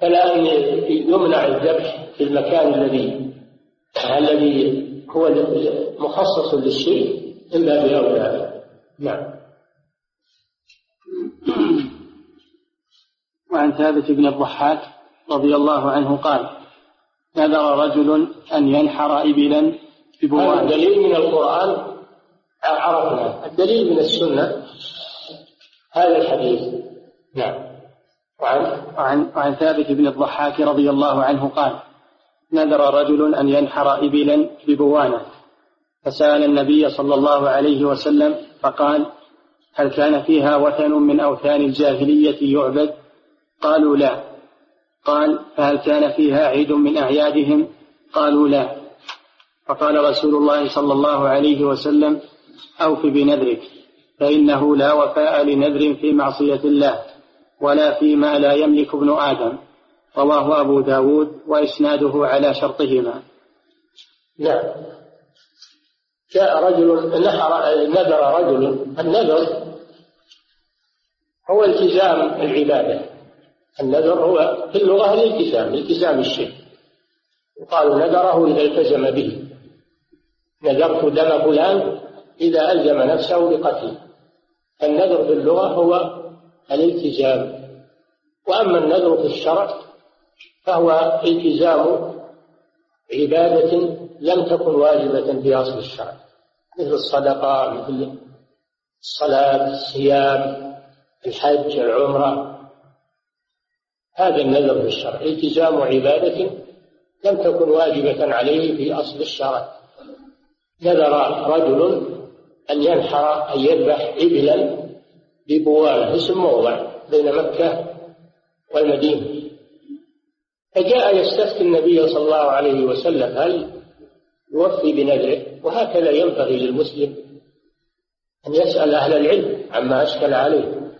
فلا أن يمنع الذبح في المكان الذي الذي هو مخصص للشرك إلا بأولى نعم. وعن ثابت بن الضحاك رضي الله عنه قال نذر رجل أن ينحر إبلا ببوان الدليل من القرآن عرفنا. الدليل من السنة هذا الحديث. نعم. وعن وعن, وعن ثابت بن الضحاك رضي الله عنه قال نذر رجل أن ينحر إبلا ببوانة فسأل النبي صلى الله عليه وسلم فقال هل كان فيها وثن من أوثان الجاهلية يعبد؟ قالوا لا. قال فهل كان فيها عيد من أعيادهم؟ قالوا لا. فقال رسول الله صلى الله عليه وسلم أوف بنذرك فإنه لا وفاء لنذر في معصية الله ولا فيما لا يملك ابن آدم. رواه أبو داود وإسناده على شرطهما. نعم. جاء رجل نحر نذر رجل النذر هو التزام العبادة. النذر هو في اللغة الالتزام التزام الشيء. يقال نذره إذا التزم به. نذرت دم فلان إذا ألزم نفسه بقتله. النذر في اللغة هو الالتزام. وأما النذر في الشرع فهو التزام عبادة لم تكن واجبة في أصل الشرع مثل الصدقة مثل الصلاة الصيام الحج العمرة. هذا النذر في الشرع. التزام عبادة لم تكن واجبة عليه في أصل الشرع. نذر رجل أن ينحر أن يذبح إبلا ببوال اسم موضع بين مكة والمدينة. فجاء يستفتي النبي صلى الله عليه وسلم هل يوفي بنذره؟ وهكذا ينبغي للمسلم أن يسأل أهل العلم عما أشكل عليه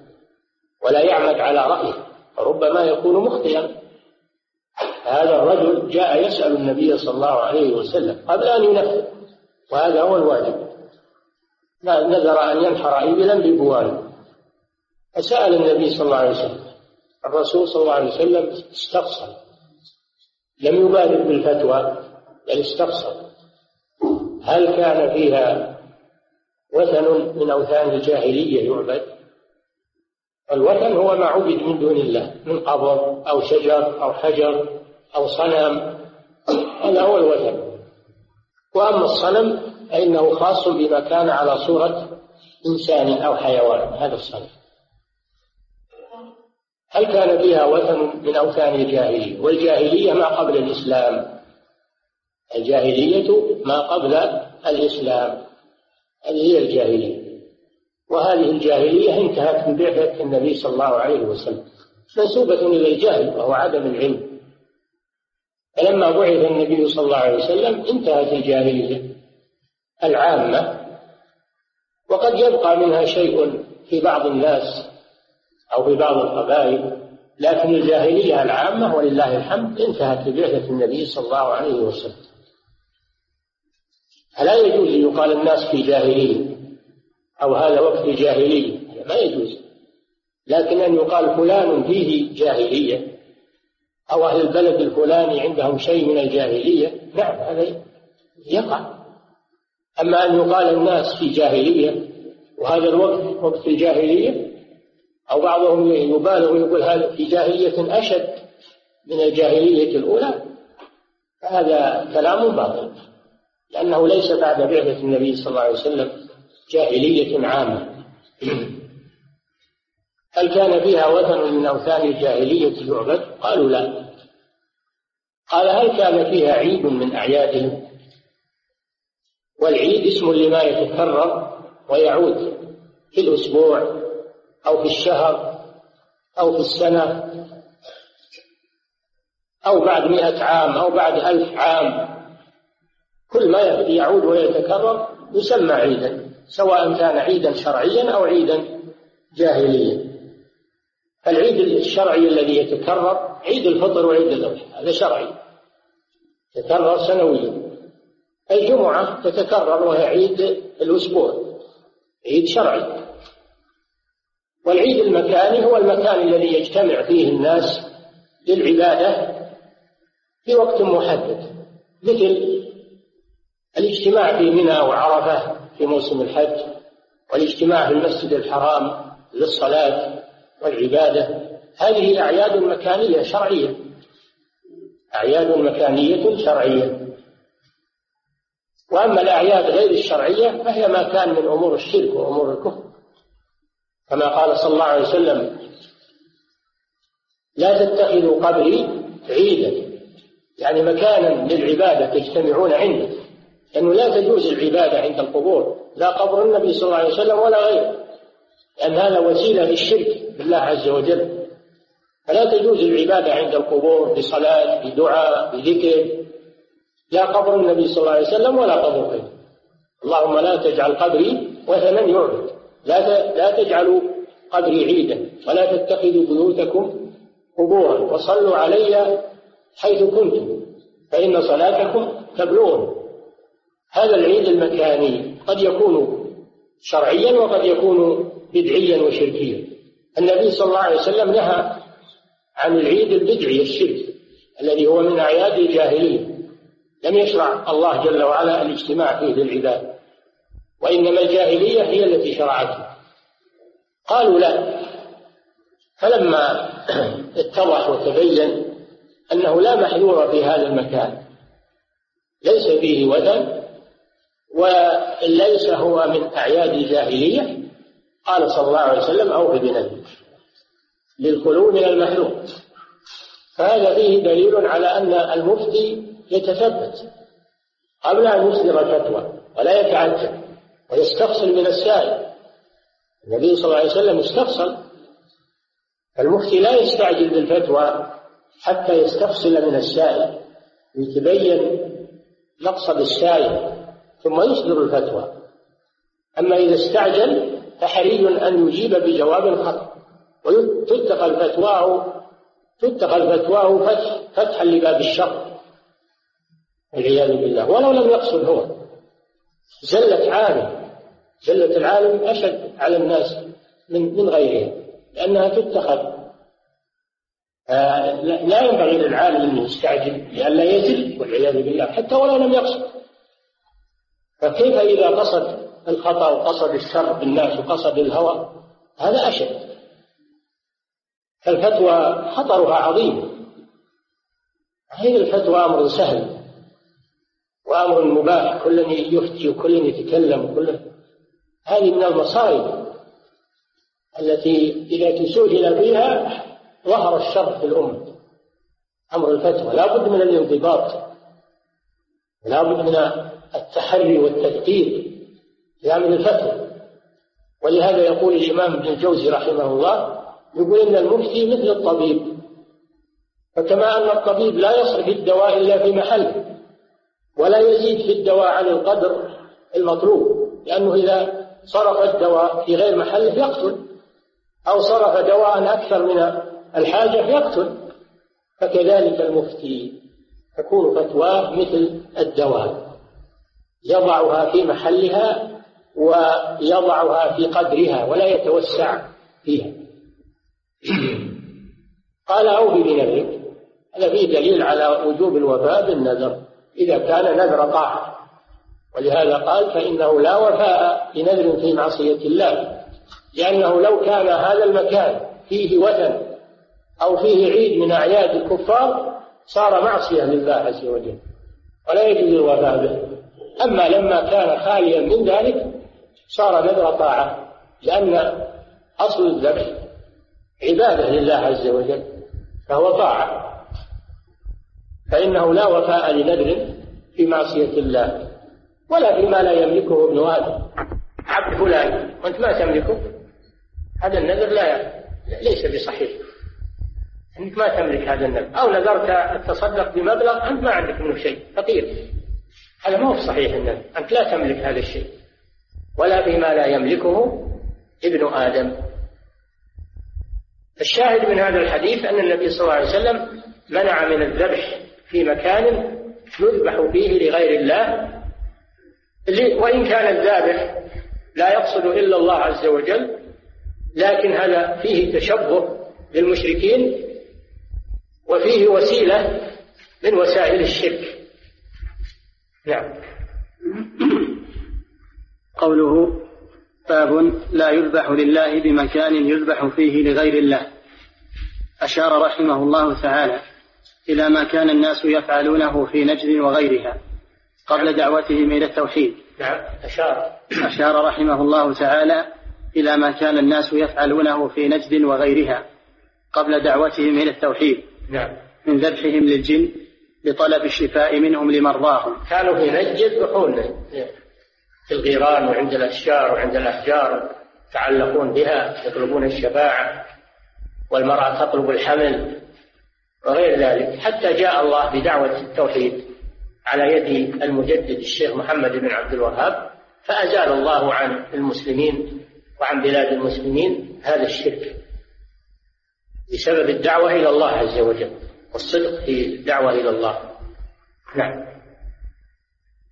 ولا يعمد على رأيه ربما يكون مخطئا. هذا الرجل جاء يسأل النبي صلى الله عليه وسلم قبل أن ينفذ وهذا هو الواجب. نذر أن ينحر إبلا ببوال فسأل النبي صلى الله عليه وسلم الرسول صلى الله عليه وسلم استفصل لم يبالغ بالفتوى بل استفصل هل كان فيها وثن من أوثان الجاهلية يعبد؟ الوثن هو ما عبد من دون الله من قبر أو شجر أو حجر أو صنم. هذا هو الوثن. وأما الصنم فإنه خاص بما كان على صورة إنسان أو حيوان هذا الصنم. هل كان فيها وثن من أوثان الجاهلية؟ والجاهلية ما قبل الإسلام. الجاهلية ما قبل الإسلام. هذه هي الجاهلية. وهذه الجاهلية انتهت ببعثة النبي صلى الله عليه وسلم. منسوبة إلى الجهل وهو عدم العلم. فلما بعث النبي صلى الله عليه وسلم انتهت الجاهلية العامة. وقد يبقى منها شيء في بعض الناس. أو في بعض القبائل لكن الجاهلية العامة ولله الحمد انتهت ببعثة النبي صلى الله عليه وسلم. فلا يجوز أن يقال الناس في جاهلية أو هذا وقت الجاهلية ما يجوز. لكن أن يقال فلان فيه جاهلية أو أهل البلد الفلاني عندهم شيء من الجاهلية نعم هذا يقع. أما أن يقال الناس في جاهلية وهذا الوقت وقت الجاهلية أو بعضهم يبالغ ويقول هذا في جاهلية أشد من الجاهلية الأولى هذا كلام باطل لأنه ليس بعد بعثة النبي صلى الله عليه وسلم جاهلية عامة هل كان فيها وثن من أوثان الجاهلية يعبد؟ قالوا لا قال هل كان فيها عيد من أعيادهم؟ والعيد اسم لما يتكرر ويعود في الأسبوع أو في الشهر أو في السنة أو بعد مئة عام أو بعد ألف عام. كل ما يعود ويتكرر يسمى عيدا سواء كان عيدا شرعيا أو عيدا جاهليا. العيد الشرعي الذي يتكرر عيد الفطر وعيد الأضحى هذا شرعي. يتكرر سنويا. الجمعة تتكرر وهي عيد الأسبوع عيد شرعي. والعيد المكاني هو المكان الذي يجتمع فيه الناس للعبادة في وقت محدد مثل الاجتماع في منى وعرفة في موسم الحج والاجتماع في المسجد الحرام للصلاة والعبادة. هذه أعياد مكانية شرعية أعياد مكانية شرعية. وأما الأعياد غير الشرعية فهي ما كان من أمور الشرك وأمور الكفر. كما قال صلى الله عليه وسلم لا تتخذوا قبري عيدا. يعني مكانا للعبادة تجتمعون عنده. لأنه لا تجوز العبادة عند القبور لا قبر النبي صلى الله عليه وسلم ولا غيره. لأن هذا وسيلة للشرك بالله عز وجل. فلا تجوز العبادة عند القبور بصلاة بدعاء بذكر. لا قبر النبي صلى الله عليه وسلم ولا قبر غيره. اللهم لا تجعل قبري وثنا يعبد. لا لا تجعلوا قبري عيدا ولا تتخذوا بيوتكم قبورا وصلوا علي حيث كنتم فإن صلاتكم تبلغني هذا العيد المكاني قد يكون شرعيا وقد يكون بدعيا وشركيا. النبي صلى الله عليه وسلم نهى عن العيد البدعي الشرك الذي هو من أعياد الجاهلية. لم يشرع الله جل وعلا الاجتماع فيه للعباد. وإنما الجاهلية هي التي شرعته قالوا لا. فلما اتضح وتبين أنه لا محذور في هذا المكان ليس فيه وثن وليس هو من أعياد الجاهلية قال صلى الله عليه وسلم أوف بنذرك للخلو من المحلوم فهذا فيه دليل على أن المفتي يتثبت قبل أن يصدر الفتوى ولا يتعجل ويستفصل من السائل. النبي صلى الله عليه وسلم استفصل المفتي لا يستعجل بالفتوى حتى يستفصل من السائل لتبين مقصد السائل ثم يصدر الفتوى. أما إذا استعجل فحري أن يجيب بجواب خط وتتخذ فتواه تتخذ فتواه فتح فتحا لباب الشر. والعياذ بالله. ولو لم يقصد هو. زلة عالم زلة العالم أشد على الناس من من غيرهم لأنها تتخذ لا ينبغي للعالم أن يستعجل لئلا يزل والعياذ بالله حتى ولو لم يقصد. فكيف إذا قصد الخطأ وقصد الشر بالناس وقصد الهوى؟ هذا أشد. فالفتوى خطرها عظيم. هذه الفتوى أمر سهل وأمر مباح كل يفتي وكل يتكلم وكل هذه من المصائب التي إذا تسجل فيها ظهر الشر في الأمة. أمر الفتوى. لا بد من الانضباط. لا بد من التحري والتدقيق في أمر الفتوى. ولهذا يقول الإمام ابن الجوزي رحمه الله يقول إن المفتي مثل الطبيب. فكما أن الطبيب لا يصرف الدواء إلا في محله ولا يزيد في الدواء عن القدر المطلوب لأنه إذا صرف الدواء في غير محله يقتل أو صرف دواء أكثر من الحاجة يقتل فكذلك المفتي تكون فتواه مثل الدواء. يضعها في محلها ويضعها في قدرها ولا يتوسع فيها. قال أوفي بنذرك هذا فيه دليل على وجوب الوفاء بالنذر. إذا كان نذر طاعة. ولهذا قال فإنه لا وفاء بنذر في معصية الله لأنه لو كان هذا المكان فيه وثن أو فيه عيد من أعياد الكفار صار معصية لله عز وجل ولا يجوز الوفاء به. أما لما كان خاليا من ذلك صار نذر طاعة لأن أصل الذبح عبادة لله عز وجل فهو طاعة. فإنه لا وفاء لنذر في معصية الله. ولا فيما لا يملكه ابن آدم. عبد فلان وأنت ما تملكه؟ هذا النذر لا ليس بصحيح. أنك ما تملك هذا النذر. أو نذرت التصدق بمبلغ أنت ما عندك منه شيء. فقير. هذا ما هو صحيح النذر. أنت لا تملك هذا الشيء. ولا فيما لا يملكه ابن آدم. الشاهد من هذا الحديث أن النبي صلى الله عليه وسلم منع من الذبح في مكان يذبح فيه لغير الله وإن كان الذابح لا يقصد إلا الله عز وجل لكن هذا فيه تشبه بالمشركين وفيه وسيلة من وسائل الشرك. نعم. قوله باب لا يذبح لله بمكان يذبح فيه لغير الله. أشار رحمه الله تعالى إلى ما كان الناس يفعلونه في نجد وغيرها. قبل دعوتهم إلى التوحيد. نعم. أشار. أشار رحمه الله تعالى إلى ما كان الناس يفعلونه في نجد وغيرها قبل دعوتهم إلى التوحيد. نعم. من ذبحهم للجن لطلب الشفاء منهم لمرضاهم كانوا في نجد يذبحون في الغيران وعند الأشجار وعند الأحجار يتعلقون بها يطلبون الشفاعة والمرأة تطلب الحمل وغير ذلك. حتى جاء الله بدعوة التوحيد. على يد المجدد الشيخ محمد بن عبد الوهاب فأزال الله عن المسلمين وعن بلاد المسلمين هذا الشرك بسبب الدعوة إلى الله عز وجل والصدق في الدعوة إلى الله. نعم.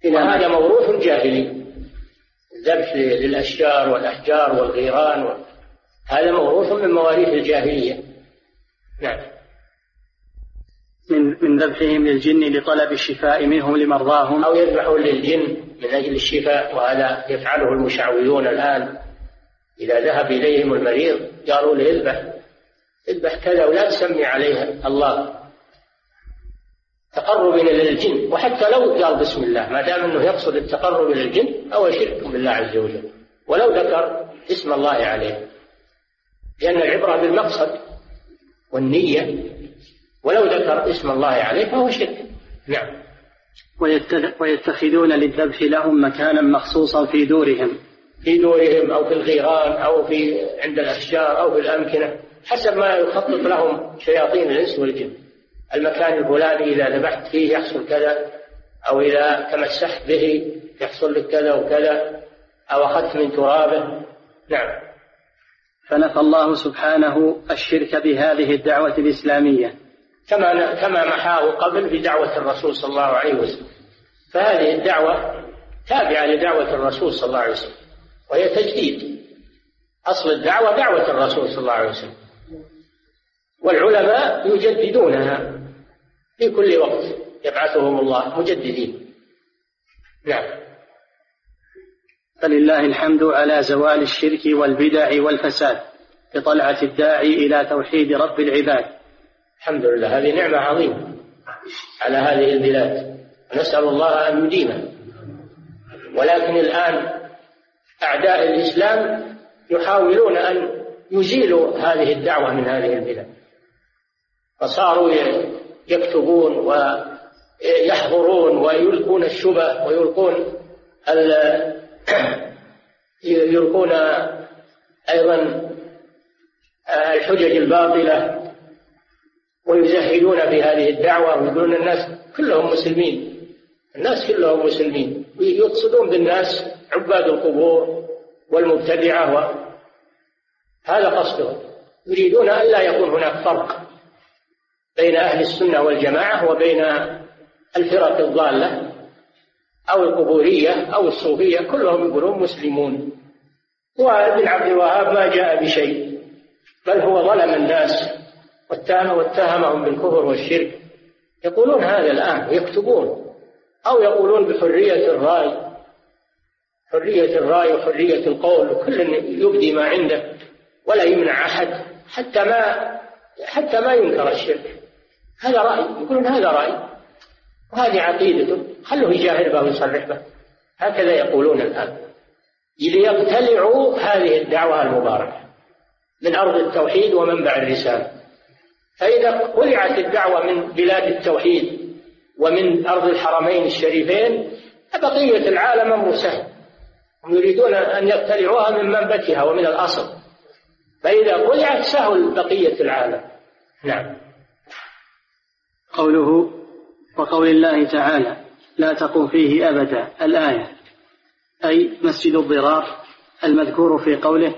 وهذا موروث جاهلي. الذبح للأشجار والأحجار والغيران هذا موروث من مواريث الجاهلية. نعم. من ذبحهم للجن لطلب الشفاء منهم لمرضاهم. أو يذبحون للجن من أجل الشفاء وهذا يفعله المشعوذون الآن. إذا ذهب إليهم المريض قالوا له اذبح. اذبح كذا ولا تسمي عليه الله. تقرب إلى الجن. وحتى لو قال بسم الله ما دام أنه يقصد التقرب إلى الجن أو شرك بالله عز وجل. ولو ذكر اسم الله عليه. لأن العبرة بالمقصد والنية ولو ذكر اسم الله عليه فهو شرك. نعم. ويتخذون للذبح لهم مكانا مخصوصا في دورهم. في دورهم أو في الغيران أو في عند الأشجار أو في الأمكنة حسب ما يخطط لهم شياطين الإنس والجن. المكان الفلاني إذا ذبحت فيه يحصل كذا أو إذا تمسحت به يحصل لك كذا وكذا أو أخذت من ترابه. نعم. فنفى الله سبحانه الشرك بهذه الدعوة الإسلامية. كما كما محاه قبل بدعوة الرسول صلى الله عليه وسلم. فهذه الدعوة تابعة لدعوة الرسول صلى الله عليه وسلم. وهي تجديد. أصل الدعوة دعوة الرسول صلى الله عليه وسلم. والعلماء يجددونها في كل وقت. يبعثهم الله مجددين. نعم. فلله الحمد على زوال الشرك والبدع والفساد بطلعة الداعي إلى توحيد رب العباد. الحمد لله هذه نعمة عظيمة على هذه البلاد. نسأل الله أن يديمها. ولكن الآن أعداء الإسلام يحاولون أن يزيلوا هذه الدعوة من هذه البلاد. فصاروا يكتبون ويحضرون ويلقون الشبه ويلقون يلقون أيضا الحجج الباطلة. ويزهدون في هذه الدعوة ويقولون الناس كلهم مسلمين. الناس كلهم مسلمين. ويقصدون بالناس عباد القبور والمبتدعة. هذا قصدهم. يريدون أن لا يكون هناك فرق بين أهل السنة والجماعة وبين الفرق الضالة أو القبورية أو الصوفية. كلهم يقولون مسلمون. وابن عبد الوهاب ما جاء بشيء بل هو ظلم الناس. واتهمهم بالكفر والشرك. يقولون هذا الآن ويكتبون. أو يقولون بحرية الرأي. حرية الرأي وحرية القول وكل يبدي ما عنده ولا يمنع أحد. حتى ما حتى ما ينكر الشرك. هذا رأي. يقولون هذا رأي. وهذه عقيدته. خلوه يجاهر به ويصرح به. هكذا يقولون الآن. ليقتلعوا هذه الدعوة المباركة. من أرض التوحيد ومنبع الرسالة. فإذا قلعت الدعوة من بلاد التوحيد ومن أرض الحرمين الشريفين فبقية العالم أمر سهل هم يريدون أن يقتلعوها من منبتها ومن الأصل. فإذا قلعت سهل بقية العالم. نعم. قوله وقول الله تعالى لا تقم فيه أبدا الآية أي مسجد الضرار المذكور في قوله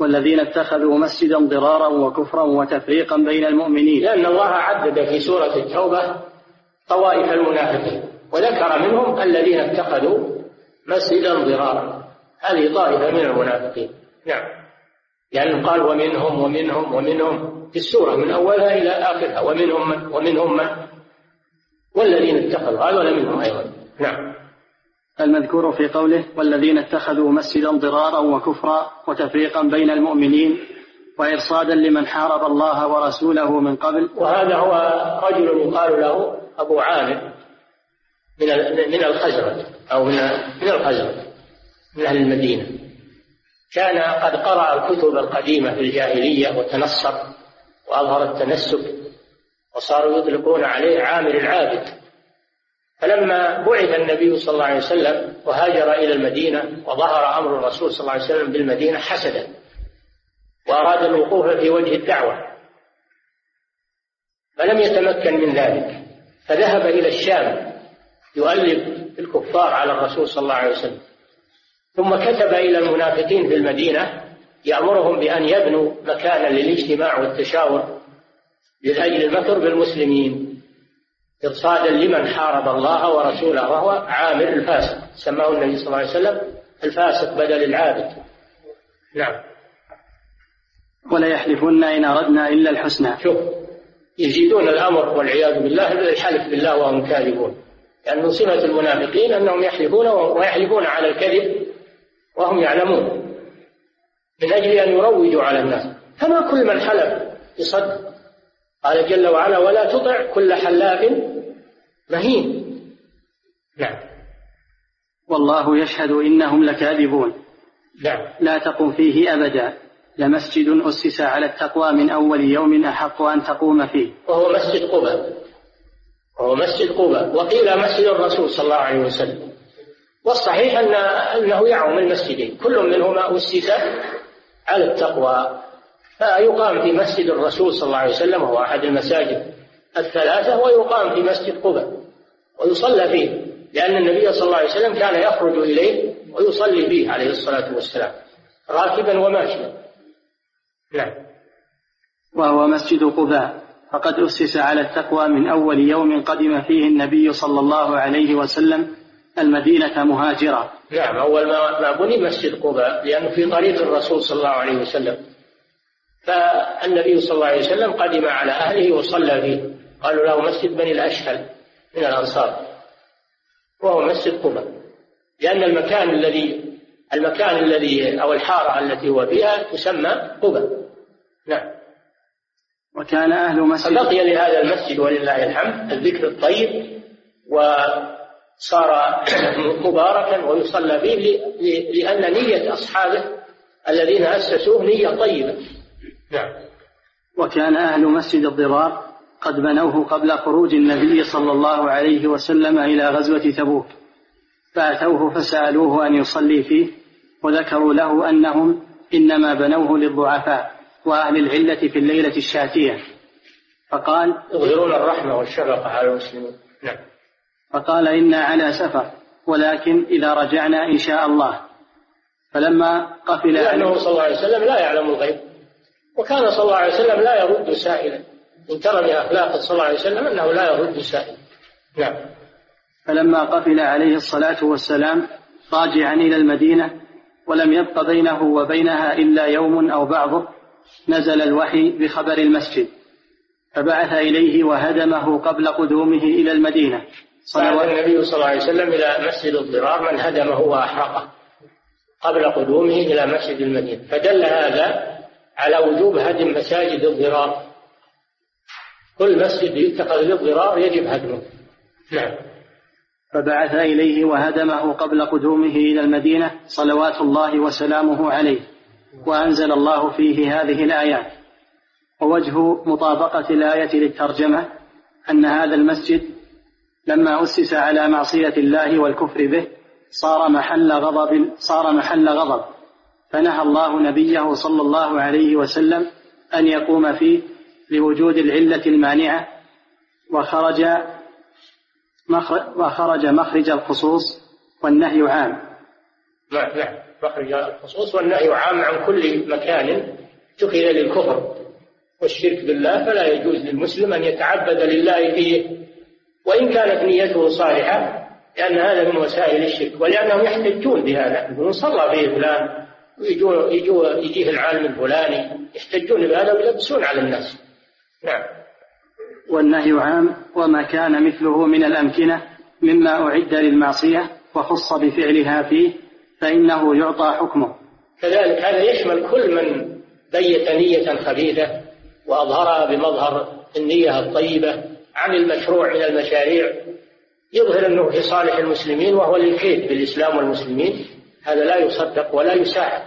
والذين اتخذوا مسجدا ضرارا وكفرا وتفريقا بين المؤمنين. لأن الله عدد في سورة التوبة طوائف المنافقين وذكر منهم الذين اتخذوا مسجدا ضرارا. هذه طائفة من المنافقين. نعم. لأنه قال ومنهم ومنهم ومنهم. في السورة من أولها إلى آخرها. ومنهم من؟ ومنهم من؟ والذين اتخذوا هذول منهم أيضا. نعم. المذكور في قوله والذين اتخذوا مسجدا ضرارا وكفرا وتفريقا بين المؤمنين وإرصادا لمن حارب الله ورسوله من قبل. وهذا هو رجل يقال له أبو عامر من من الخزرج أو من من الخزرج من أهل المدينة. كان قد قرأ الكتب القديمة في الجاهلية وتنصر وأظهر التنسك وصاروا يطلقون عليه عامر العابد. فلما بعث النبي صلى الله عليه وسلم وهاجر إلى المدينة وظهر أمر الرسول صلى الله عليه وسلم بالمدينة حسدا وأراد الوقوف في وجه الدعوة. فلم يتمكن من ذلك فذهب إلى الشام يؤلف الكفار على الرسول صلى الله عليه وسلم. ثم كتب إلى المنافقين في المدينة يأمرهم بأن يبنوا مكانا للاجتماع والتشاور لأجل المكر بالمسلمين. إرصادا لمن حارب الله ورسوله وهو عامر الفاسق. سماه النبي صلى الله عليه وسلم الفاسق بدل العابد. نعم. ولا يحلفن إن أردنا إلا الحسنى. شوف يزيدون الأمر والعياذ بالله الحلف بالله وهم كاذبون. لأن يعني صفة المنافقين أنهم يحلفون ويحلفون على الكذب وهم يعلمون. من أجل أن يروجوا على الناس. فما كل من حلف يصدق قال جل وعلا ولا تطع كل حلاف مهين. نعم. والله يشهد إنهم لكاذبون. نعم. لا تقم فيه أبدا. لمسجد أسس على التقوى من أول يوم أحق أن تقوم فيه. وهو مسجد قباء. وهو مسجد قباء. وقيل مسجد الرسول صلى الله عليه وسلم. والصحيح أن أنه يعم المسجدين. كل منهما أسس على التقوى. فيقام في مسجد الرسول صلى الله عليه وسلم وهو أحد المساجد الثلاثة ويقام في مسجد قباء ويصلى فيه لأن النبي صلى الله عليه وسلم كان يخرج إليه ويصلي فيه عليه الصلاة والسلام راكبا وماشيا. نعم. وهو مسجد قباء. فقد أسس على التقوى من أول يوم قدم فيه النبي صلى الله عليه وسلم المدينة مهاجرا. نعم أول ما بني مسجد قباء لأنه في طريق الرسول صلى الله عليه وسلم. فالنبي صلى الله عليه وسلم قدم على أهله وصلى فيه. قالوا له مسجد بني الأشهل من الأنصار. وهو مسجد قباء لأن المكان الذي المكان الذي أو الحارة التي هو فيها تسمى قباء نعم. وكان أهل مسجد فبقي لهذا المسجد ولله الحمد الذكر الطيب وصار مباركا ويصلى فيه لأن نية أصحابه الذين أسسوه نية طيبة. نعم. وكان أهل مسجد الضرار قد بنوه قبل خروج النبي صلى الله عليه وسلم إلى غزوة تبوك. فأتوه فسألوه أن يصلي فيه وذكروا له أنهم إنما بنوه للضعفاء وأهل العلة في الليلة الشاتية. فقال يظهرون الرحمة والشفقة على المسلمين. نعم. فقال إنا على سفر ولكن إذا رجعنا إن شاء الله. فلما قفل لأنه صلى الله عليه وسلم لا يعلم الغيب. وكان صلى الله عليه وسلم لا يرد سائلا. من أخلاقه صلى الله عليه وسلم أنه لا يرد سائلا. نعم. فلما قفل عليه الصلاة والسلام راجعا إلى المدينة ولم يبق بينه وبينها إلا يوم أو بعضه نزل الوحي بخبر المسجد. فبعث إليه وهدمه قبل قدومه إلى المدينة. صلوات النبي صلى الله عليه وسلم إلى مسجد الضرار من هدمه وأحرقه قبل قدومه إلى مسجد المدينة. فدل هذا على وجوب هدم مساجد الضرار. كل مسجد يتخذ للضرار يجب هدمه. نعم. فبعث إليه وهدمه قبل قدومه إلى المدينة صلوات الله وسلامه عليه وأنزل الله فيه هذه الآيات. ووجه مطابقة الآية للترجمة أن هذا المسجد لما أسس على معصية الله والكفر به صار محل غضب صار محل غضب. فنهى الله نبيه صلى الله عليه وسلم أن يقوم فيه لوجود العلة المانعة وخرج وخرج مخرج الخصوص والنهي عام. نعم نعم مخرج الخصوص والنهي عام عن كل مكان اتخذ للكفر والشرك بالله فلا يجوز للمسلم أن يتعبد لله فيه. وإن كانت نيته صالحة لأن هذا من وسائل الشرك ولأنهم يحتجون بهذا. يقولون صلى به فلان ويجوا يجوا يجيه العالم الفلاني يحتجون بهذا ويلبسون على الناس. نعم. والنهي عام وما كان مثله من الأمكنة مما أعد للمعصية وخص بفعلها فيه فإنه يعطى حكمه. كذلك هذا يشمل كل من بيت نية خبيثة وأظهرها بمظهر النية الطيبة عن المشروع من المشاريع. يظهر أنه في صالح المسلمين وهو للكيد بالإسلام والمسلمين. هذا لا يصدق ولا يساعد.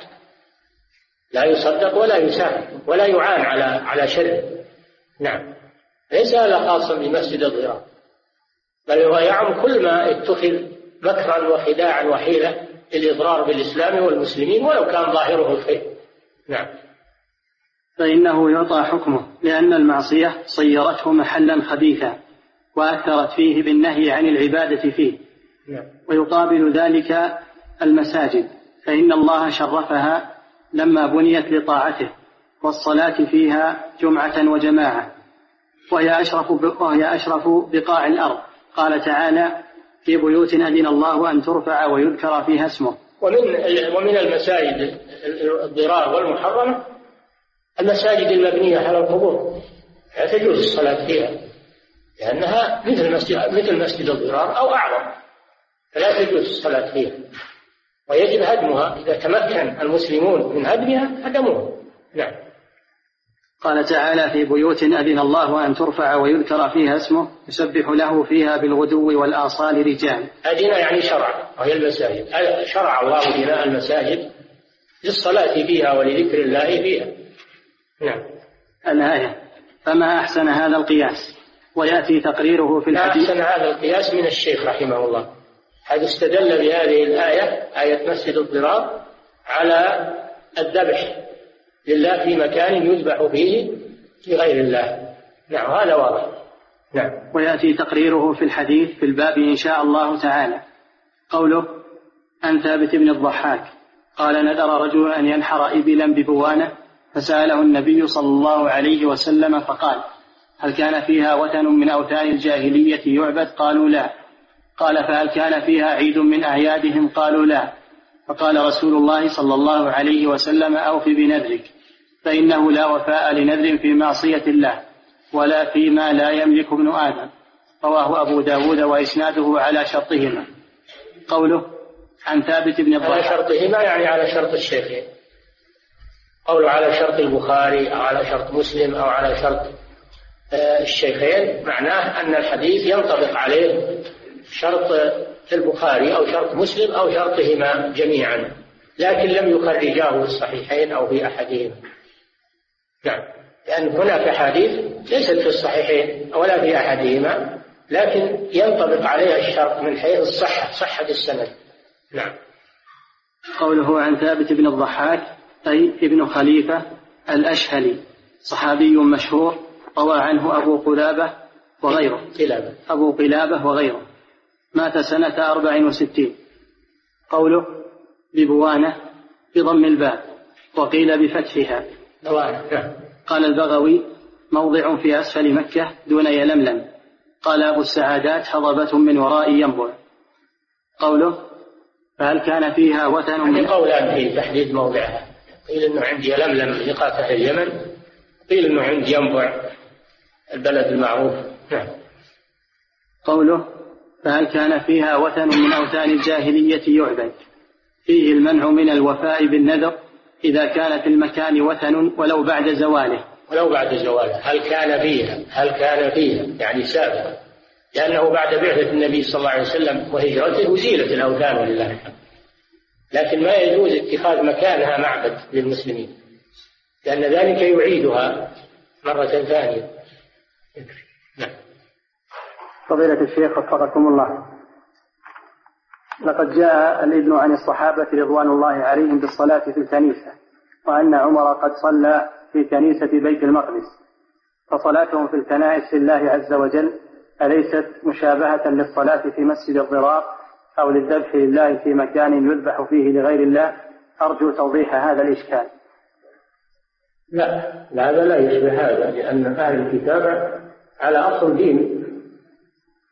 لا يصدق ولا يساعد ولا يعان على على شر. نعم. ليس هذا خاصا بمسجد الضرار. بل هو يعم كل ما اتخذ مكرا وخداعا وحيلة للإضرار بالإسلام والمسلمين ولو كان ظاهره الخير. نعم. فإنه يعطى حكمه لأن المعصية صيرته محلا خبيثا وأثرت فيه بالنهي عن العبادة فيه. نعم. ويقابل ذلك المساجد فإن الله شرفها لما بنيت لطاعته والصلاة فيها جمعة وجماعة. وهي أشرف وهي أشرف بقاع الأرض. قال تعالى في بيوت أذن الله أن ترفع ويذكر فيها اسمه. ومن ومن المساجد الضرار والمحرمة المساجد المبنية على القبور. لا تجوز الصلاة فيها لأنها مثل مسجد مثل مسجد الضرار أو أعظم. فلا تجوز الصلاة فيها. ويجب هدمها إذا تمكن المسلمون من هدمها هدموها. نعم. قال تعالى في بيوت أذن الله أن ترفع ويذكر فيها اسمه يسبح له فيها بالغدو والآصال رجال. أذن يعني شرع وهي المساجد. شرع الله بناء المساجد للصلاة فيها ولذكر الله فيها. نعم. الآية. فما أحسن هذا القياس؟ ويأتي تقريره في الحديث. أحسن هذا القياس من الشيخ رحمه الله. حيث استدل بهذه الآية آية مسجد الضرار على الذبح لله في مكان يذبح فيه لغير الله. نعم هذا واضح. نعم. ويأتي تقريره في الحديث في الباب إن شاء الله تعالى. قوله عن ثابت بن الضحاك قال نذر رجل أن ينحر إبلا ببوانة فسأله النبي صلى الله عليه وسلم فقال هل كان فيها وثن من أوثان الجاهلية يعبد؟ قالوا لا. قال فهل كان فيها عيد من أعيادهم؟ قالوا لا. فقال رسول الله صلى الله عليه وسلم أوف بنذرك فإنه لا وفاء لنذر في معصية الله ولا فيما لا يملك ابن آدم. رواه أبو داود وإسناده على شرطهما. قوله عن ثابت بن على شرطهما يعني على شرط الشيخين قوله على شرط البخاري أو على شرط مسلم أو على شرط آه، الشيخين معناه أن الحديث ينطبق عليه. شرط البخاري أو شرط مسلم أو شرطهما جميعا لكن لم يخرجاه في الصحيحين أو في أحدهما. نعم. لأن هناك أحاديث ليست في الصحيحين ولا في أحدهما لكن ينطبق عليها الشرط من حيث الصحة صحة السند. نعم. قوله عن ثابت بن الضحاك أي ابن خليفة الأشهلي صحابي مشهور روى عنه أبو قلابة وغيره. قلابة. أبو قلابة وغيره. مات سنة أربع وستين. قوله ببوانة بضم الباء وقيل بفتحها. قال البغوي موضع في أسفل مكة دون يلملم. قال أبو السعادات هضبة من وراء ينبع. قوله فهل كان فيها وثن من قولان في تحديد موضعها. قيل إنه عند يلملم ميقات أهل اليمن. قيل إنه عند ينبع البلد المعروف. نعم. قوله فهل كان فيها وثن من أوثان الجاهلية يعبد؟ فيه المنع من الوفاء بالنذر إذا كان في المكان وثن ولو بعد زواله. ولو بعد زواله. هل كان فيها؟ هل كان فيها؟ يعني سابقا. لأنه بعد بعثة النبي صلى الله عليه وسلم وهجرته أزيلت الأوثان ولله الحمد. لكن ما يجوز اتخاذ مكانها معبد للمسلمين. لأن ذلك يعيدها مرة ثانية. نعم فضيلة الشيخ وفقكم الله. لقد جاء الإذن عن الصحابة رضوان الله عليهم بالصلاة في الكنيسة وأن عمر قد صلى في كنيسة بيت المقدس. فصلاتهم في الكنائس لله عز وجل أليست مشابهة للصلاة في مسجد الضرار أو للذبح لله في مكان يذبح فيه لغير الله؟ أرجو توضيح هذا الإشكال. لا هذا لا يشبه هذا لأن أهل الكتاب على أصل دين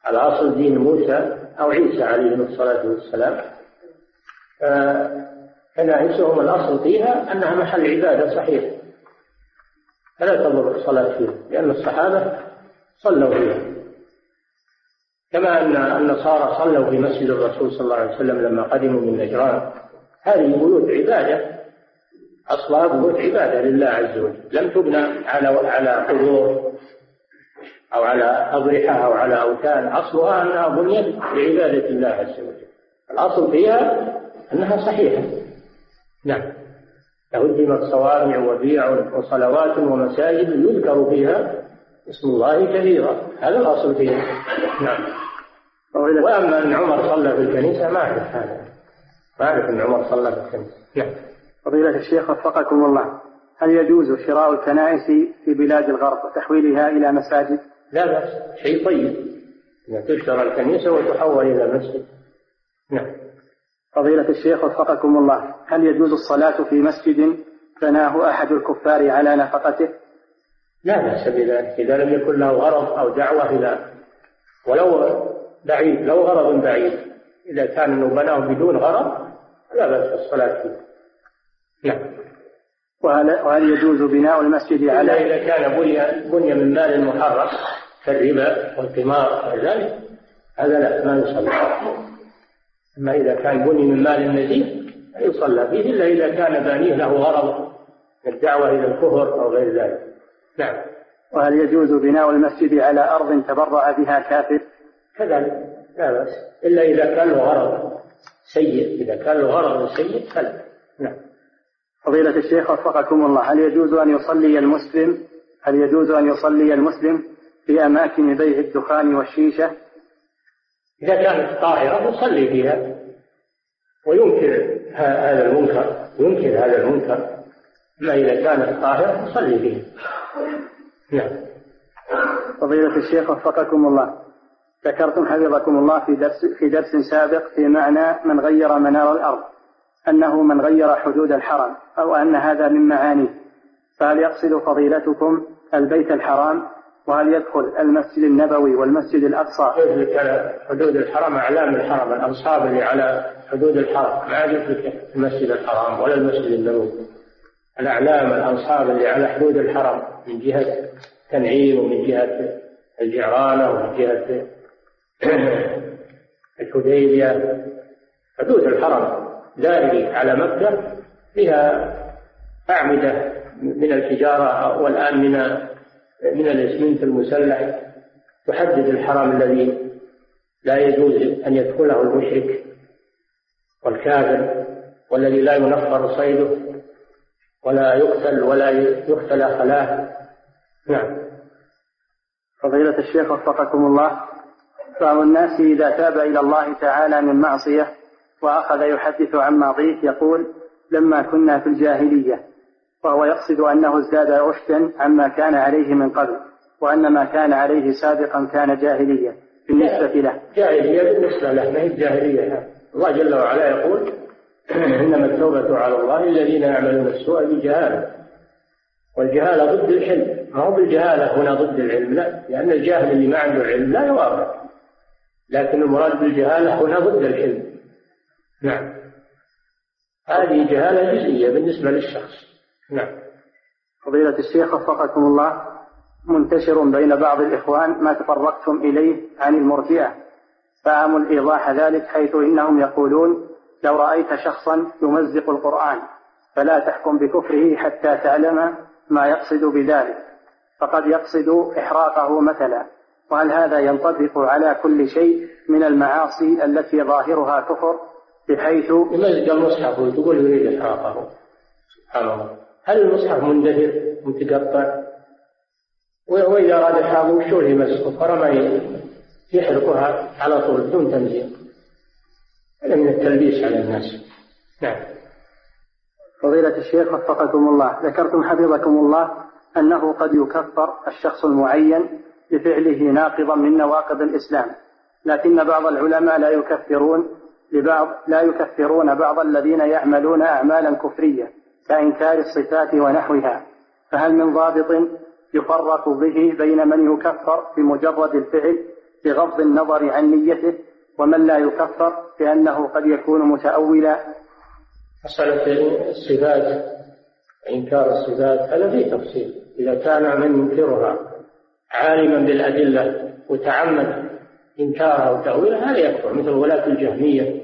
على أصل دين موسى أو عيسى عليه الصلاة والسلام. كنائسهم الأصل فيها أنها محل عبادة صحيح. فلا تضر الصلاة فيها لأن الصحابة صلوا فيها. كما أن النصارى صلوا في مسجد الرسول صلى الله عليه وسلم لما قدموا من نجران. هذه بيوت عبادة أصلها بيوت عبادة لله عز وجل. لم تبنى على على قبور. أو على أضرحة أو على أوثان أصلها أنها بنيت لعبادة الله عز وجل. الأصل فيها أنها صحيحة. نعم. لهدمت صوامع وبيع وصلوات ومساجد يذكر فيها اسم الله كثيرا. هذا الأصل فيها. نعم. وأما أن عمر صلى في الكنيسة ما أعرف هذا. ما أعرف أن عمر صلى في الكنيسة. نعم. فضيلة الشيخ وفقكم الله هل يجوز شراء الكنائس في بلاد الغرب وتحويلها إلى مساجد؟ لا بأس شيء طيب. أن تشترى الكنيسة وتحول إلى مسجد. نعم. فضيلة الشيخ وفقكم الله هل يجوز الصلاة في مسجد بناه أحد الكفار على نفقته؟ لا بأس بذلك إذا لم يكن له غرض أو دعوة إلى ولو بعيد لو غرض بعيد إذا كان أنه بناه بدون غرض لا بأس الصلاة فيه. نعم. وهل, وهل يجوز بناء المسجد على إذا كان بني بني من مال محرم. كالربا والقمار وذلك هذا لا ما يصلى. أما إذا كان بني من مال نزيه يصلى فيه إلا إذا كان بانيه له غرض الدعوة إلى الكفر أو غير ذلك. نعم. وهل يجوز بناء المسجد على أرض تبرع بها كافر؟ كذلك لا بأس. إلا إذا كان له غرض سيء إذا كان له غرض سيء فلا. نعم. فضيلة الشيخ وفقكم الله هل يجوز أن يصلي المسلم؟ هل يجوز أن يصلي المسلم؟ في أماكن بيع الدخان والشيشة. إذا كانت طاهرة يصلي فيها. وينكر هذا المنكر ينكر هذا المنكر. أما إذا كانت طاهرة يصلي فيها. نعم. فضيلة الشيخ وفقكم الله. ذكرتم حفظكم الله في درس في درس سابق في معنى من غير منار الأرض أنه من غير حدود الحرم أو أن هذا من معانيه. فهل يقصد فضيلتكم البيت الحرام وهل يدخل المسجد النبوي والمسجد الأقصى. على حدود الحرم أعلام الحرم الأنصاب اللي على حدود الحرم. ما يدرك المسجد الحرام ولا المسجد النبوي. الأعلام الأنصاب اللي على حدود الحرم من جهة تنعيم ومن جهة الجعرانة ومن جهة الحديبية. حدود الحرم دائري على مكة فيها أعمدة من الحجارة والآن من من الإسمنت المسلح تحدد الحرم الذي لا يجوز أن يدخله المشرك والكافر والذي لا ينفر صيده ولا يقتل ولا يقتل خلاه نعم. فضيلة الشيخ وفقكم الله بعض الناس إذا تاب إلى الله تعالى من معصية وأخذ يحدث عن ماضيه يقول لما كنا في الجاهلية وهو يقصد أنه ازداد رشدا عما كان عليه من قبل وأن ما كان عليه سابقا كان جاهلية بالنسبة له. جاهلية بالنسبة له ما هي الجاهلية؟ الله جل وعلا يقول إنما التوبة على الله الذين يعملون السوء بجهالة والجهالة ضد الحلم ما هو بالجهالة هنا ضد العلم؟ لا لأن الجاهل اللي ما عنده علم لا يوافق. لكن المراد بالجهالة هنا ضد الحلم نعم. هذه جهالة جزئية بالنسبة للشخص. نعم. فضيلة الشيخ وفقكم الله منتشر بين بعض الإخوان ما تطرقتم إليه عن المرجئة. فأمل إيضاح ذلك حيث إنهم يقولون لو رأيت شخصا يمزق القرآن فلا تحكم بكفره حتى تعلم ما يقصد بذلك. فقد يقصد إحراقه مثلا. وهل هذا ينطبق على كل شيء من المعاصي التي ظاهرها كفر بحيث يمزق المصحف وتقول يريد إحراقه؟ سبحان الله. هل المصحف مندثر متقطع؟ وإذا أراد وشو اللي يمزقه فرمى يحرقها على طول بدون تمزيق هذا من التلبيس على الناس. نعم. فضيلة الشيخ وفقكم الله. ذكرتم حفظكم الله أنه قد يكفر الشخص المعين بفعله ناقضا من نواقض الإسلام. لكن بعض العلماء لا يكفرون لبعض لا يكفرون بعض الذين يعملون أعمالا كفرية. كإنكار الصفات ونحوها فهل من ضابط يفرق به بين من يكفر بمجرد الفعل بغض النظر عن نيته ومن لا يكفر بأنه قد يكون متأولا؟ مسألة الصفات إنكار الصفات هذا فيه تفصيل. إذا كان من ينكرها عالما بالأدلة وتعمد إنكارها وتأويلها هذا يكفر مثل ولاة الجهمية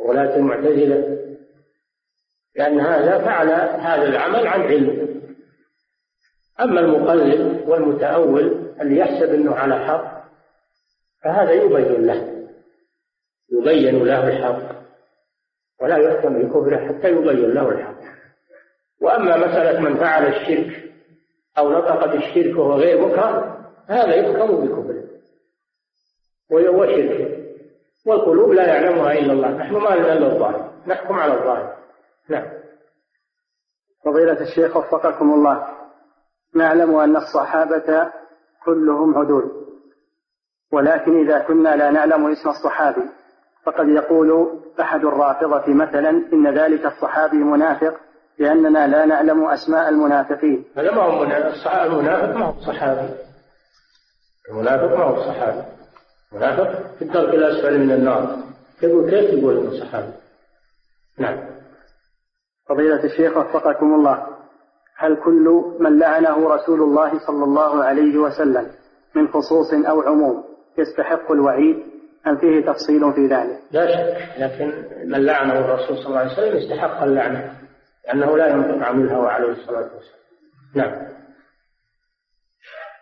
وولاة المعتزلة. لأن هذا فعل هذا العمل عن علم. أما المقلد والمتأول اللي يحسب أنه على حق فهذا يبين له. يبين له الحق. ولا يحكم بكفره حتى يبين له الحق. وأما مسألة من فعل الشرك أو نطق بالشرك وهو غير مكره هذا يحكم بكفره. وهو شرك والقلوب لا يعلمها إلا الله. نحن ما لنا إلا الظاهر. نحكم على الظاهر. نعم. فضيلة الشيخ وفقكم الله. نعلم أن الصحابة كلهم عدول. ولكن إذا كنا لا نعلم اسم الصحابي فقد يقول أحد الرافضة مثلا إن ذلك الصحابي منافق لأننا لا نعلم أسماء المنافقين. هذا ما هو المنافق ما هو صحابي. المنافق ما هو صحابي. المنافق في الدرك الأسفل من النار. تقول كيف تقول إنه صحابي؟ نعم. فضيلة الشيخ وفقكم الله. هل كل من لعنه رسول الله صلى الله عليه وسلم من خصوص أو عموم يستحق الوعيد؟ أم فيه تفصيل في ذلك؟ لا شك لكن من لعنه الرسول صلى الله عليه وسلم يستحق اللعنة لأنه لا ينطق عن الهوى عليه الصلاة والسلام. نعم.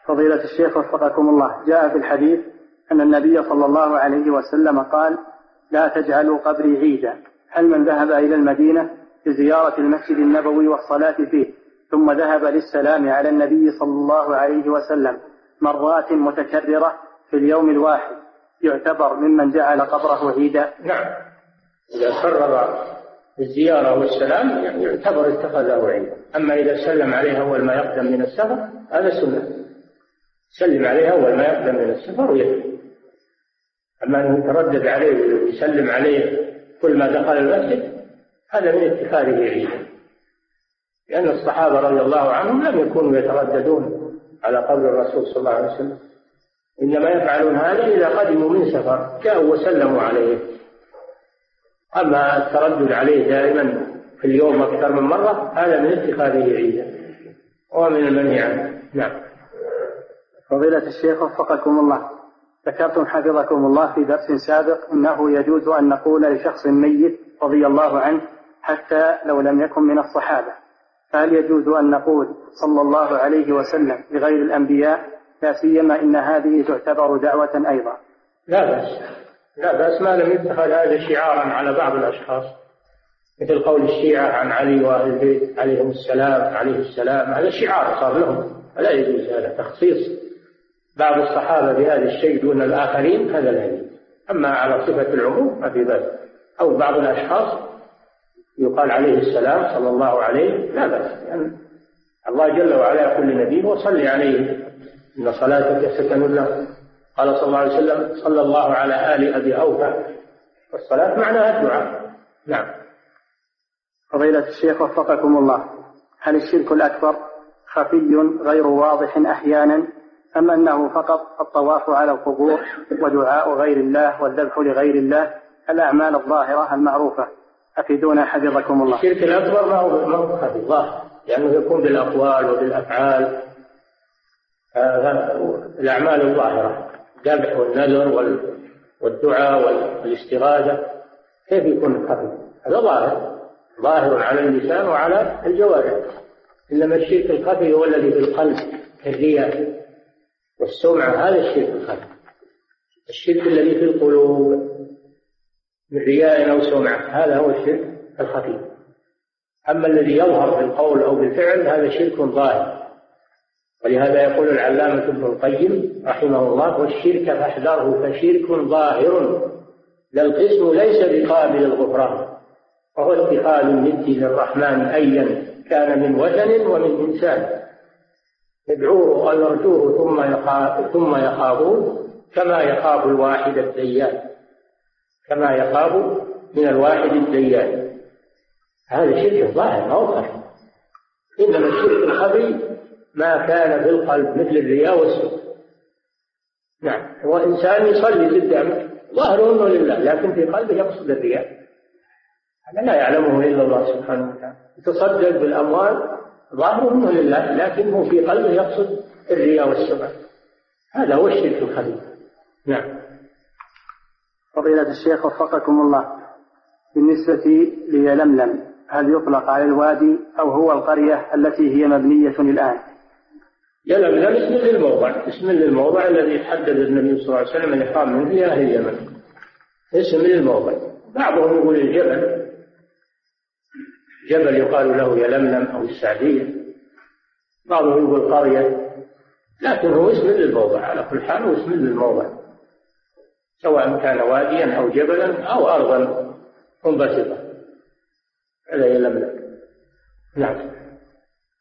فضيلة الشيخ وفقكم الله. جاء في الحديث أن النبي صلى الله عليه وسلم قال لا تجعلوا قبري عيدا. هل من ذهب إلى المدينة؟ بزيارة المسجد النبوي والصلاة فيه ثم ذهب للسلام على النبي صلى الله عليه وسلم مرات متكررة في اليوم الواحد يعتبر ممن جعل قبره عيدا. نعم. إذا كرر الزيارة والسلام يعني يعتبر اتخذه عيدا. أما إذا سلم عليه أول ما يقدم من السفر هذا سنة. سلم عليه أول ما يقدم من السفر ويكفي أما أنه يتردد عليه ويسلم عليه كل ما دخل المسجد هذا من اتخاذه عيدا لأن الصحابة رضي الله عنهم لم يكونوا يترددون على قبر الرسول صلى الله عليه وسلم. إنما يفعلون هذا إذا قدموا من سفر جاءوا وسلموا عليه. أما التردد عليه دائما في اليوم أكثر من مرة هذا من اتخاذه عيدا ومن المنهي عنه. نعم. فضيلة الشيخ وفقكم الله. ذكرتم حفظكم الله في درس سابق أنه يجوز أن نقول لشخص ميت رضي الله عنه حتى لو لم يكن من الصحابة. فهل يجوز أن نقول صلى الله عليه وسلم لغير الأنبياء؟ لا سيما إن هذه تعتبر دعوة أيضا. لا بأس. لا بأس. ما لم يتخذ هذا شعارا على بعض الأشخاص. مثل قول الشيعة عن علي وأهل البيت عليهم السلام عليه السلام. هذا شعار صار لهم. فلا يجوز هذا تخصيص بعض الصحابة بهذا الشيء دون الآخرين. هذا لا يجوز. أما على صفة العموم ما في بأس. أو بعض الأشخاص يقال عليه السلام صلى الله عليه لا بأس يعني الله جل وعلا يقول لنبيه وصلي عليه. إن صلاتك سكن له. قال صلى الله عليه وسلم صلى الله على آل أبي أوفى. والصلاة معناها الدعاء. نعم. فضيلة الشيخ وفقكم الله. هل الشرك الأكبر خفي غير واضح أحيانا أم أنه فقط الطواف على القبور ودعاء غير الله والذبح لغير الله الأعمال الظاهرة المعروفة؟ أفيدونا حفظكم الله. الشرك الأكبر ما هو ما هو ظاهر. لأنه يكون بالأقوال وبالأفعال. الأعمال الظاهرة. الذبح والنذر والدعاء والإستغاثة. كيف يكون خفي؟ هذا ظاهر. ظاهر على اللسان وعلى الجوارح. إنما الشرك الخفي هو الذي في القلب. كالرياء والسمعة هذا الشرك الخفي. الشرك الذي في القلوب. من رياء أو سمعة. هذا هو الشرك الخفي أما الذي يظهر في القول أو بالفعل هذا شرك ظاهر. ولهذا يقول العلامة ابن القيم رحمه الله والشرك فاحذره فشرك ظاهر. لا القسم ليس بقابل الغفران. وهو اتخاذ الند للرحمن أيا كان من وثن ومن إنسان. يدعوه أو يرجوه ثم يخاف ثم يخافون كما يخاف الواحد الديان. كما يخاف من الواحد الديان. هذا شرك ظاهر خفي. إنما الشرك الخفي ما كان في القلب مثل الرياء والسوء. نعم. هو إنسان يصلي قدامك ظاهره أنه لله لكن في قلبه يقصد الرياء. هذا لا يعلمه إلا الله سبحانه وتعالى. يتصدق بالأموال ظاهره أنه لله لكن هو في قلبه يقصد الرياء والسمعة هذا هو الشرك الخفي. نعم. فضيلة الشيخ وفقكم الله. بالنسبة ليلملم هل يطلق على الوادي أو هو القرية التي هي مبنية الآن؟ يلملم اسم للموضع اسم للموضع الذي حدد النبي صلى الله عليه وسلم أن يقام منه في أهل اليمن اسم للموضع. بعضهم يقول الجبل. جبل يقال له يلملم أو السعدية. بعضهم يقول قرية. لكن هو اسم للموضع. على كل حال هو اسم للموضع. سواء كان واديا أو جبلا أو أرضا منبسطة هذا يلملم نعم.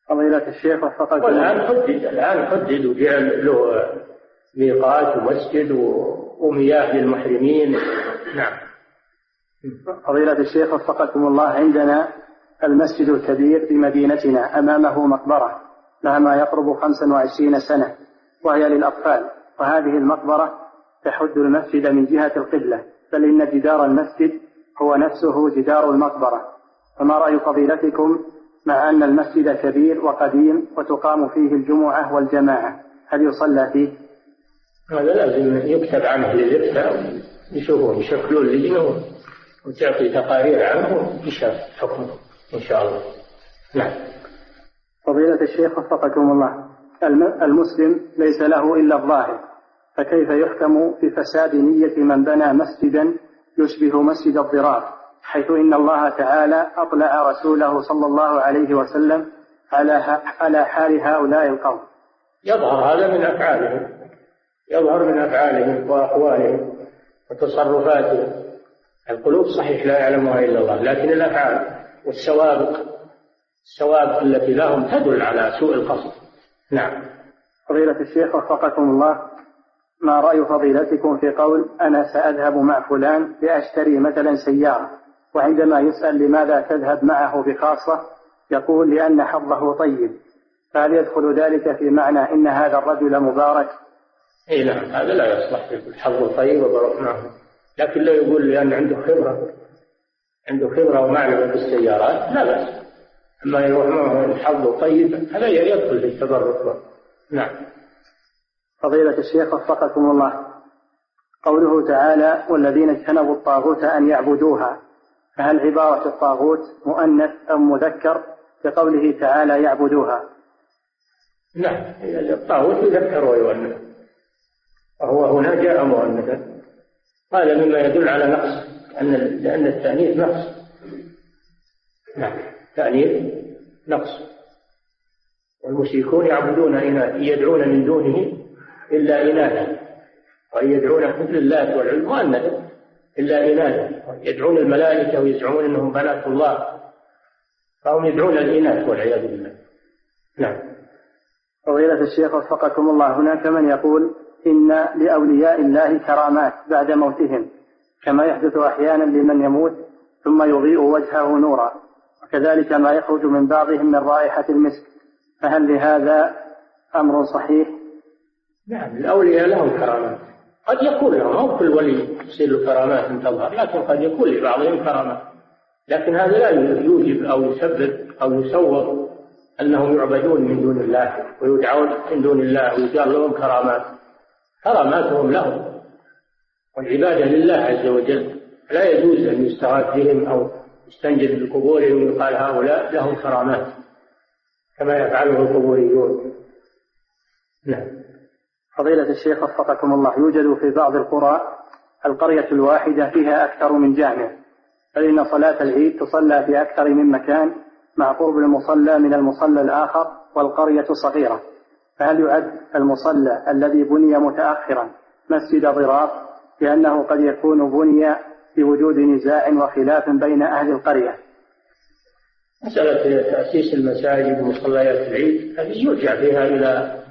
فضيلة الشيخ وفقكم. والآن حدد الآن حدد وجعل له ميقات ومسجد ومياه للمحرمين. نعم. فضيلة الشيخ وفقكم الله عندنا المسجد الكبير في مدينتنا أمامه مقبرة لها ما يقرب 25 سنة وهي للأطفال. وهذه المقبرة تحد المسجد من جهة القبلة بل إن جدار المسجد هو نفسه جدار المقبرة. فما رأي فضيلتكم مع أن المسجد كبير وقديم وتقام فيه الجمعة والجماعة؟ هل يصلى فيه؟ هذا لازم يكتب عنه للإفتاء يشوفون يشكلون لجنة وتعطي تقارير عنه يشاف حكمه إن شاء الله. نعم. فضيلة الشيخ وفقكم الله. المسلم ليس له إلا الظاهر. فكيف يحكم بفساد نية من بنى مسجدا يشبه مسجد الضرار حيث إن الله تعالى أطلع رسوله صلى الله عليه وسلم على على حال هؤلاء القوم. يظهر هذا من أفعالهم يظهر من أفعالهم وأقوالهم وتصرفاتهم. القلوب صحيح لا يعلمها إلا الله لكن الأفعال والسوابق السوابق التي لهم تدل على سوء القصد. نعم. فضيلة الشيخ وفقكم الله ما رأي فضيلتكم في قول أنا سأذهب مع فلان لأشتري مثلا سيارة وعندما يسأل لماذا تذهب معه بخاصة؟ يقول لأن حظه طيب. فهل يدخل ذلك في معنى إن هذا الرجل مبارك؟ اي نعم هذا لا يصلح الحظ الطيب وبرك معه. لكن لا يقول لأن عنده خبرة عنده خبرة ومعرفة بالسيارات لا بأس. أما يروح معه الحظ طيب هذا يدخل في التبرك. نعم. فضيلة الشيخ وفقكم الله. قوله تعالى والذين اجتنبوا الطاغوت أن يعبدوها فهل عبارة الطاغوت مؤنث أو مذكر؟ كقوله تعالى يعبدوها نعم الطاغوت يذكر ويؤنث. وهو هنا جاء مؤنثا. هذا مما يدل على نقص أن لأن التأنيث نقص. نعم التأنيث نقص. والمشركون يعبدون إناث يدعون من دونه إلا إناثا وإن يدعون مثل اللات والعزى مؤنثا إلا إناثا يدعون الملائكة ويزعمون أنهم بنات الله. فهم يدعون الإناث والعياذ بالله. نعم. فضيلة الشيخ وفقكم الله هناك من يقول إن لأولياء الله كرامات بعد موتهم كما يحدث أحيانا لمن يموت ثم يضيء وجهه نورا. وكذلك ما يخرج من بعضهم من رائحة المسك. فهل لهذا أمر صحيح؟ نعم الأولياء لهم كرامات. قد يكون لهم مو كل ولي تصير له كرامات تظهر لكن قد يكون لبعضهم كرامات. لكن هذا لا يوجب أو يسبب أو يسوغ أنهم يعبدون من دون الله ويدعون من دون الله ويقال لهم كرامات. كراماتهم لهم. والعبادة لله عز وجل. لا يجوز أن يستغاث بهم أو يستنجد بقبورهم ويقال هؤلاء لهم كرامات كما يفعله القبوريون. نعم. فضيلة الشيخ وفقكم الله يوجد في بعض القرى القرية الواحدة فيها أكثر من جامع فإن صلاة العيد تصلى في أكثر من مكان مع قرب المصلى من المصلى الآخر والقرية صغيرة فهل يعد المصلى الذي بني متأخرا مسجد ضرار لأنه قد يكون بني بوجود نزاع وخلاف بين أهل القرية؟ مسألة تأسيس المساجد ومصليات العيد هذه يرجع فيها إلى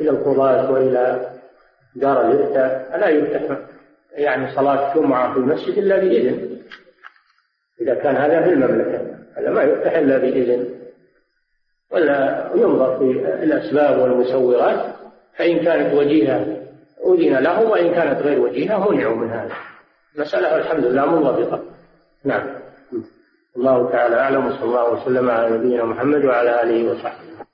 إلى القضاة وإلى دار الإفتاء فلا يفتح يعني صلاة جمعة في المسجد إلا بإذن. إذا كان هذا في المملكة هذا ما يفتح إلا بإذن. ولا ينظر في الأسباب والمسوغات فإن كانت وجيهة أذن لهم وإن كانت غير وجيهة منعوا من هذا. المسألة الحمد لله منضبطة. نعم. الله تعالى أعلم وصلى الله وسلم على نبينا محمد وعلى آله وصحبه.